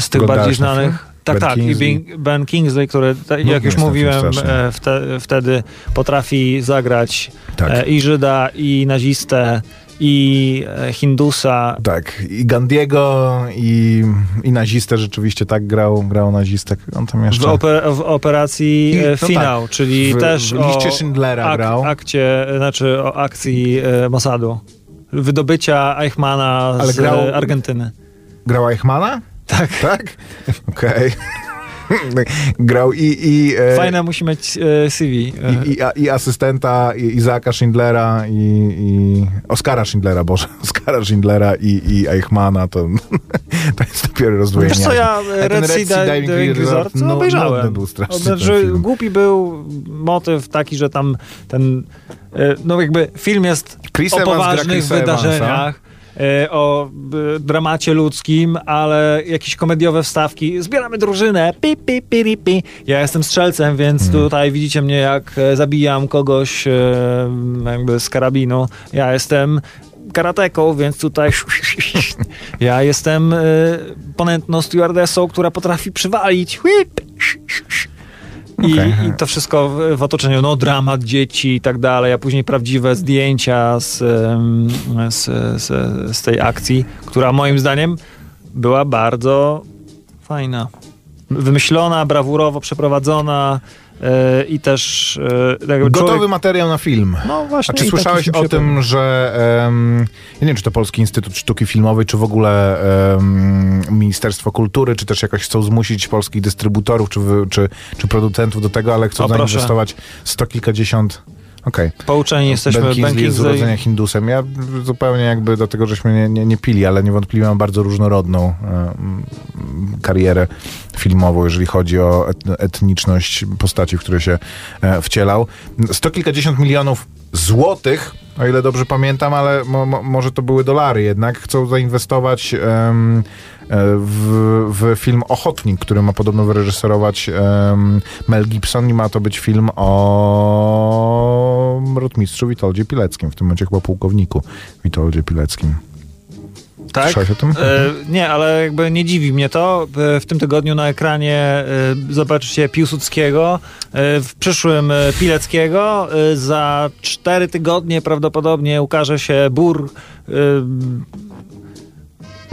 z tych bardziej znanych. film? Tak, Ben tak. Kingsley? I Ben, Kingsley, który, jak już mówiłem, e, wte, wtedy potrafi zagrać Tak. e, i Żyda, i nazistę, i e, Hindusa. Tak, i Gandiego, i, i nazistę rzeczywiście tak grał, grał nazistę. On tam W, jeszcze... oper, w operacji I- no finał, tak. czyli W- też w liście o Schindlera grał. akcie, znaczy o akcji e, Mossadu. Wydobycia Eichmana Ale z grał- Argentyny. Grał Eichmana? Tak. Tak? Okej. grał i... i e, Fajne musi mieć e, CV. I, i, a- I asystenta I- Izaaka Schindlera i, i Oskara Schindlera, Boże, Oskara Schindlera i, i Eichmana, to, to jest dopiero rozdwojenie. Wiesz co, ja ten Red Sea Diving, Diving Resort no, no, obejrzałem. nudny był strasznie Znaczy, ten film. głupi był motyw taki, że tam ten, e, no jakby film jest Chris o Evans poważnych wydarzeniach, e, o e, dramacie ludzkim, ale jakieś komediowe wstawki. Zbieramy drużynę, pi, pi, pi, pi, pi. Ja jestem strzelcem, więc Hmm. tutaj widzicie mnie, jak e, zabijam kogoś e, jakby z karabinu. Ja jestem karateką, więc tutaj ja jestem ponętną stewardessą, która potrafi przywalić. I, Okej. I to wszystko w, w otoczeniu, no dramat dzieci i tak dalej, a później prawdziwe zdjęcia z, z, z, z tej akcji, która moim zdaniem była bardzo fajna. Wymyślona, brawurowo przeprowadzona i też e, Gotowy człowiek- materiał na film. No właśnie. A czy słyszałeś o tym, że em, ja nie wiem, czy to Polski Instytut Sztuki Filmowej, czy w ogóle em, Ministerstwo Kultury, czy też jakoś chcą zmusić polskich dystrybutorów, czy, czy, czy producentów do tego, ale chcą O, zainwestować sto kilkadziesiąt. Okej. Pouczeni jesteśmy ben Kingsley z urodzenia Hindusem. Ja zupełnie jakby do tego, żeśmy nie, nie, nie pili, ale niewątpliwie mam bardzo różnorodną e, karierę filmową, jeżeli chodzi o et, etniczność postaci, w które się e, wcielał. Sto kilkadziesiąt milionów złotych, o ile dobrze pamiętam, ale mo, mo, może to były dolary jednak, chcą zainwestować e, w, w film Ochotnik, który ma podobno wyreżyserować Mel Gibson i ma to być film o rotmistrzu Witoldzie Pileckim, w tym momencie chyba pułkowniku Witoldzie Pileckim. Tak? Słyszałeś o tym? E, nie, ale jakby nie dziwi mnie to. E, W tym tygodniu na ekranie e, zobaczycie Piłsudskiego, e, w przyszłym Pileckiego. Za cztery tygodnie prawdopodobnie ukaże się Bór.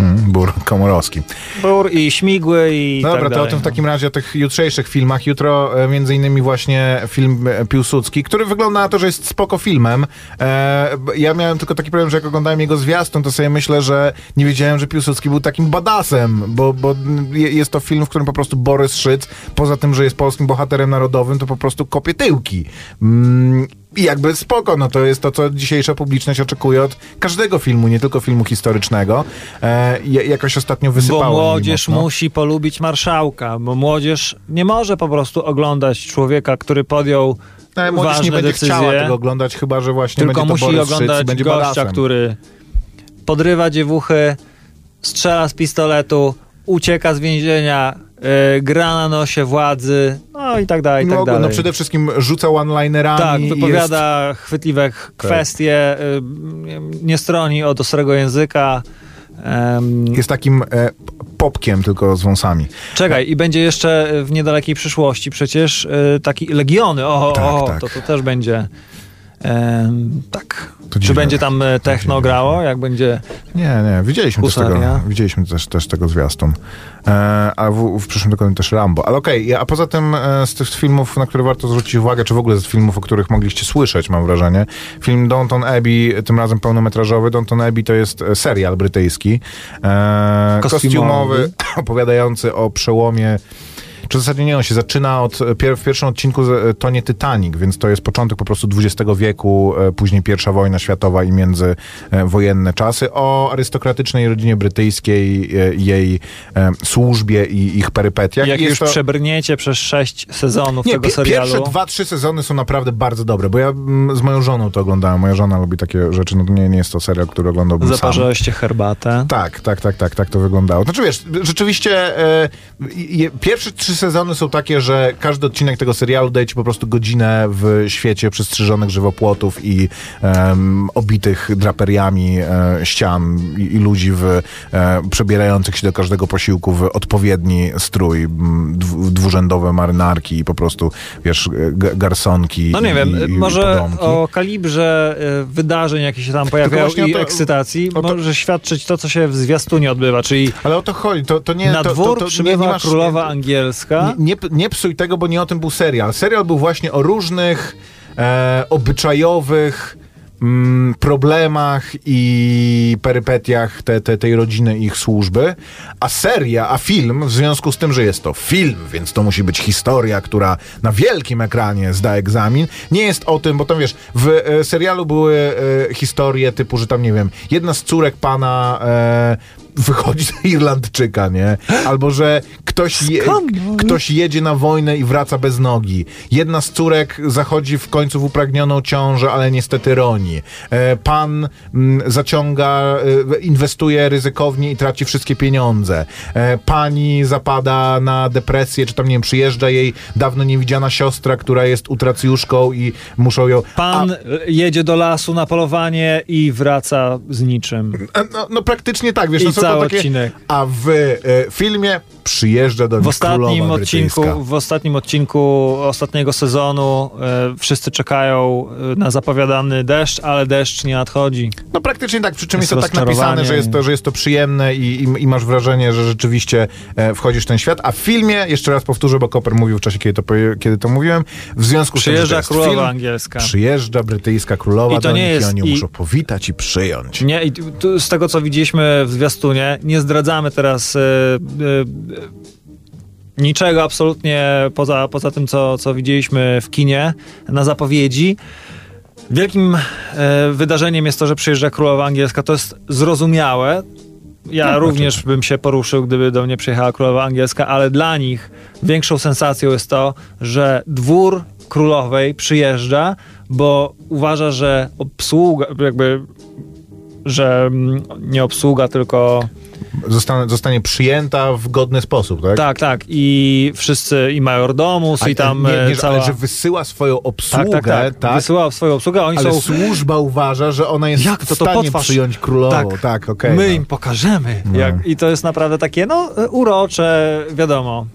Mm, Bur Komorowski. Bur i śmigły i No tak dobra, to dalej. o tym w takim razie, o tych jutrzejszych filmach. Jutro e, między innymi właśnie film e, Piłsudski, który wygląda na to, że jest spoko filmem. E, ja miałem tylko taki problem, że jak oglądałem jego zwiastun, to sobie myślę, że nie wiedziałem, że Piłsudski był takim badasem, bo, bo je- jest to film, w którym po prostu Borys Szyc, poza tym, że jest polskim bohaterem narodowym, to po prostu kopie tyłki. Mm, i jakby spoko, no to jest to, co dzisiejsza publiczność oczekuje od każdego filmu, nie tylko filmu historycznego. E, ja- jakoś ostatnio wysypało Bo młodzież musi polubić marszałka, bo młodzież nie może po prostu oglądać człowieka, który podjął Ale młodzież ważne nie będzie decyzje, chciała tego oglądać, chyba że właśnie tylko będzie to musi Borys Szyc oglądać będzie gościa, badasem. który podrywa dziewuchy, strzela z pistoletu, ucieka z więzienia, gra na nosie władzy, no i tak dalej, i tak no, dalej. no przede wszystkim rzuca one-linerami. tak, jest- wypowiada chwytliwe ch- kwestie, y, nie stroni od ostrego języka. Jest takim e, popkiem, tylko z wąsami. Czekaj, i będzie jeszcze w niedalekiej przyszłości przecież y, taki Legiony. O, Tak, o tak. to, to też będzie. Em, tak. To Czy dziwne. będzie tam e, techno grało? Jak będzie. Nie, nie, widzieliśmy też tego, widzieliśmy też, też tego zwiastun. E, a w, w przyszłym tygodniu też Rambo. Ale okej, a poza tym e, z tych filmów, na które warto zwrócić uwagę, czy w ogóle z filmów, o których mogliście słyszeć, mam wrażenie, film Downton Abbey, tym razem pełnometrażowy. Downton Abbey to jest e, serial brytyjski, e, Kostiumowy. kostiumowy, opowiadający o przełomie czy w zasadzie nie, on się zaczyna od, pier, w pierwszym odcinku z- to nie Titanic, więc to jest początek po prostu XX wieku, e, później pierwsza wojna światowa i międzywojenne czasy, o arystokratycznej rodzinie brytyjskiej, e, jej e, służbie i ich perypetiach. Jak I już to- przebrniecie przez sześć sezonów nie, tego serialu. pierwsze dwa, trzy sezony są naprawdę bardzo dobre, bo ja mm, z moją żoną to oglądałem. Moja żona lubi takie rzeczy, no nie, nie jest to serial, który oglądałbym sam. Zaparzyłeście herbatę. Tak, tak, tak, tak, tak to wyglądało. Znaczy wiesz, rzeczywiście e, pierwsze trzy sezony są takie, że każdy odcinek tego serialu daje ci po prostu godzinę w świecie przystrzyżonych żywopłotów i em, obitych draperiami e, ścian i, i ludzi w, e, przebierających się do każdego posiłku w odpowiedni strój, m, dwu, dwurzędowe marynarki i po prostu, wiesz, g- garsonki No nie i, wiem, i, może podomki. o kalibrze wydarzeń, jakie się tam pojawiają właśnie o i to- ekscytacji, to- może świadczyć to, co się w zwiastunie odbywa, czyli Ale o to chodzi, to, to nie... na to, to, dwór to, nie, nie masz, królowa angielska. Nie, nie, nie psuj tego, bo nie o tym był serial. Serial był właśnie o różnych e, obyczajowych mm, problemach i perypetiach te, te, tej rodziny i ich służby, a seria, a film, w związku z tym, że jest to film, więc to musi być historia, która na wielkim ekranie zda egzamin, nie jest o tym, bo tam wiesz, w e, serialu były e, historie typu, że tam, nie wiem, jedna z córek pana e, wychodzi za Irlandczyka, nie? Albo, że ktoś, je, ktoś jedzie na wojnę i wraca bez nogi. Jedna z córek zachodzi w końcu w upragnioną ciążę, ale niestety roni. E, pan mm, zaciąga, e, inwestuje ryzykownie i traci wszystkie pieniądze. E, pani zapada na depresję, czy tam, nie wiem, przyjeżdża jej dawno niewidziana siostra, która jest utracjuszką i muszą ją... Pan jedzie do lasu na polowanie i wraca z niczym. A, no, no praktycznie tak, wiesz, I no są to cały takie, odcinek. A w e, filmie przyjeżdża do W nich ostatnim odcinku, brytyjska. w ostatnim odcinku ostatniego sezonu e, wszyscy czekają e, na zapowiadany deszcz, ale deszcz nie nadchodzi. No praktycznie tak, przy czym jest, Jest to tak napisane, że jest to, że jest to przyjemne i, i, i masz wrażenie, że rzeczywiście e, wchodzisz w ten świat. A w filmie, jeszcze raz powtórzę, bo Koper mówił w czasie, kiedy to, kiedy to mówiłem, w związku z tym, że to królowa film, angielska. Przyjeżdża brytyjska królowa I to do nie nich jest- i oni i- muszą powitać i przyjąć. Nie, i tu- z tego co widzieliśmy w zwiastunie, nie zdradzamy teraz e, e, niczego absolutnie poza, poza tym, co, co widzieliśmy w kinie na zapowiedzi. Wielkim e, wydarzeniem jest to, że przyjeżdża królowa angielska. To jest zrozumiałe. Ja No, również bym się poruszył, gdyby do mnie przyjechała królowa angielska, ale dla nich większą sensacją jest to, że dwór królowej przyjeżdża, bo uważa, że obsługa, jakby, że mm, nie obsługa, tylko Zostanie, zostanie przyjęta w godny sposób, tak? tak, tak. I wszyscy, i majordomus, A, i tam nie, e, nie, że- cała... Ale że wysyła swoją obsługę, tak, tak, tak. Wysyłał swoją obsługę, oni ale są... służba uważa, że ona jest Jak to, w to stanie potwarz? przyjąć królową. Tak. Tak, okej. My no. im pokażemy. No. Jak, I to jest naprawdę takie, no, e, urocze, wiadomo.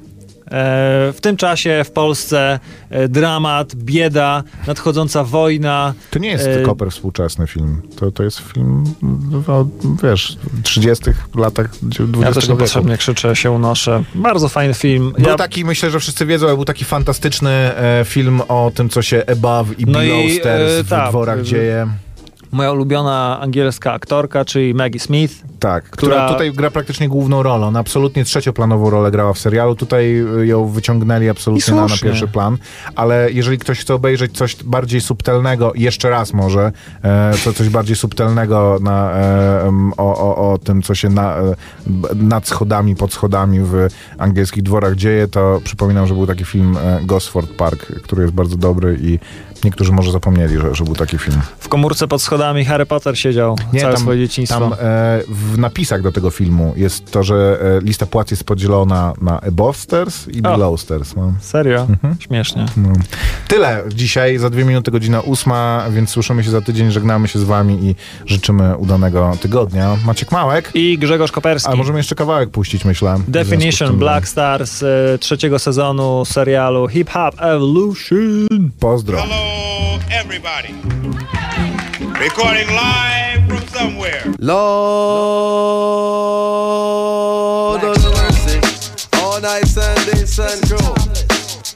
W tym czasie w Polsce e, dramat, bieda, nadchodząca wojna. To nie jest E, Koper współczesny film. To, to jest film, no, wiesz, w 30 latach XX Ja też wieku. niepotrzebnie krzyczę, się unoszę. Bardzo fajny film. Był Ja- taki, myślę, że wszyscy wiedzą, ale był taki fantastyczny e, film o tym, co się above i No below i, stairs e, w tak, dworach e, dzieje. Moja ulubiona angielska aktorka, czyli Maggie Smith. Tak, która, która- tutaj gra praktycznie główną rolę. Ona absolutnie trzecioplanową rolę grała w serialu. Tutaj y, ją wyciągnęli absolutnie na, na pierwszy plan. Ale jeżeli ktoś chce obejrzeć coś bardziej subtelnego, jeszcze raz może, e, co, coś bardziej subtelnego na, e, o, o, o tym, co się na, e, nad schodami, pod schodami w angielskich dworach dzieje, to przypominam, że był taki film e, Gosford Park, który jest bardzo dobry i niektórzy może zapomnieli, że, że był taki film. W komórce pod schodami Harry Potter siedział całe tam, swoje dzieciństwo. Tam e, w napisach do tego filmu jest to, że e, lista płac jest podzielona na above stairs i O. below stairs. No. Serio? Mhm. Śmiesznie. No. Tyle dzisiaj, za dwie minuty godzina ósma, więc słyszymy się za tydzień, żegnamy się z wami i życzymy udanego tygodnia. Maciek Małek, I Grzegorz Koperski. a możemy jeszcze kawałek puścić, myślę. Definition tym, Black Stars e, trzeciego sezonu serialu Hip Hop Evolution. Pozdro. Hello, everybody. Recording live from somewhere. Lord of mercy, all night Sunday sun crew.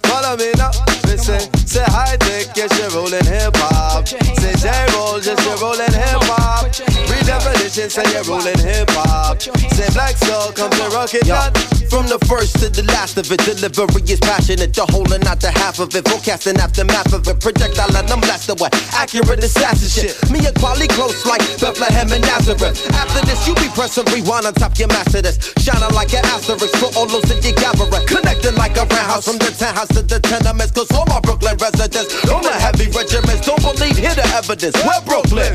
Follow me now, listen, say high tech, yes you're rolling hip hop. Say J roll, yes you're rolling hip hop. Redefinition, say you're rolling hip hop. Say black soul, come to rock it. From the first to the last of it, delivery is passionate. The whole and not the half of it. Forecasting aftermath of it. Projectile and I'm blasted with accurate assassin shit. Me and quality close like Bethlehem and Nazareth. After this, you be pressing rewind on top your master this. Shining like an asterisk for all those that you gather. Connecting like a roundhouse from the townhouse to the tenements. Cause all my Brooklyn residents, on the heavy regiments, don't believe, hear the evidence. We're Brooklyn.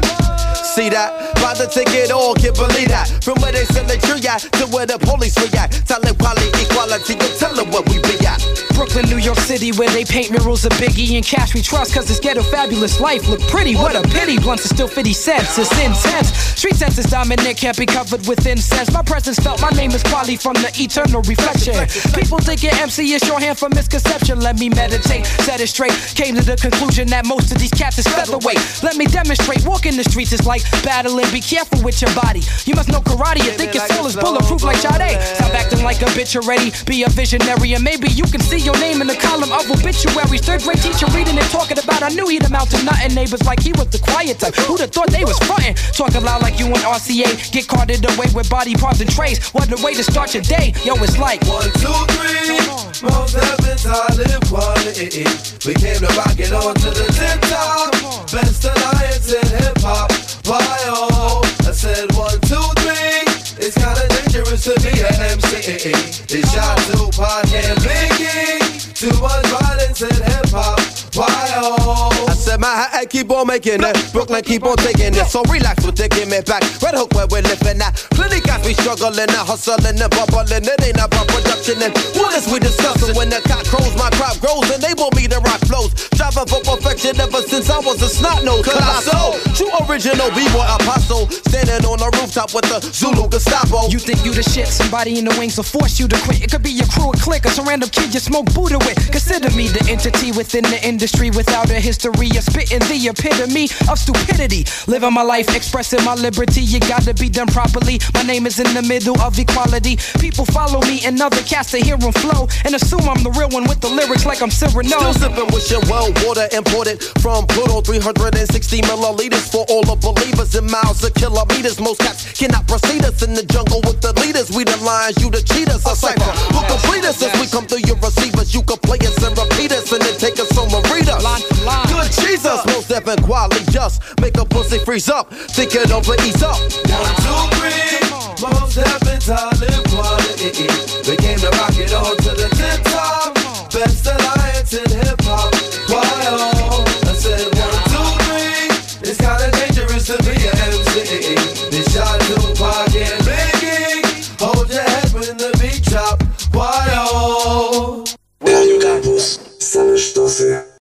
See that? Buy the ticket, all can believe that. From where they sell the tree at to where the police react. Tell it quality, equality, you tell them where we be at. Brooklyn, New York City, where they paint murals of Biggie and cash we trust, cause this ghetto fabulous life look pretty. What a pity, blunts are still 50 cents, it's intense. Street sense is dominant, can't be covered with incense. My presence felt, my name is Quali from the eternal reflection. People think your MC is shorthand for misconception. Let me meditate, set it straight. Came to the conclusion that most of these cats is featherweight. Let me demonstrate, walking the streets is like battling, be careful with your body. You must know karate, you think your soul is bulletproof like Sade. Stop acting like a bitch already, be a visionary, and maybe you can see your name in the column of obituaries. Third grade teacher reading and talking about, I knew he'd amount to nothing. Neighbors like he was the quiet type. Who'd have thought they was frontin'? Talking loud like you and RCA, get carted away with body parts and trays. What a way to start your day, yo, it's like. One, two, three. Most heavens live quality. We came to rock it on to the tip top. Best alliance in hip Manhattan keep on making it, Brooklyn keep on taking it. So relax the give me back. Red Hook where we're living at. Plenty guys we struggling and hustling and bubbling. It ain't about production and what is we discussing? When the cock crows, my crop grows and they want me to rock flows. Striving for perfection ever since I was a snot nose. Colossal, true original b-boy apostle. Standing on the rooftop with the Zulu Gestapo. You think you the shit, somebody in the wings will force you to quit. It could be your crew, a clique, or some random kid you smoke Buddha with. Consider me the entity within the industry without a history of spitting the epitome of stupidity. Living my life, expressing my liberty, you gotta be done properly. My name is in the middle of equality. People follow me and other cats to hear 'em flow and assume I'm the real one with the lyrics like I'm Cyrano. Still sipping with well, water imported from Pluto, 360 milliliters for all the believers in miles of kilometers. Most cats cannot proceed us in the jungle with the leaders. We the lions, you the cheaters. A cipher who complete us as we come through your receivers. You can play us and repeat us and then take us home and. Good Jesus, most definitely quality just make a pussy freeze up. Think it over, ease up. One, two, three. Most heaven's quality They came to rock it all to the você.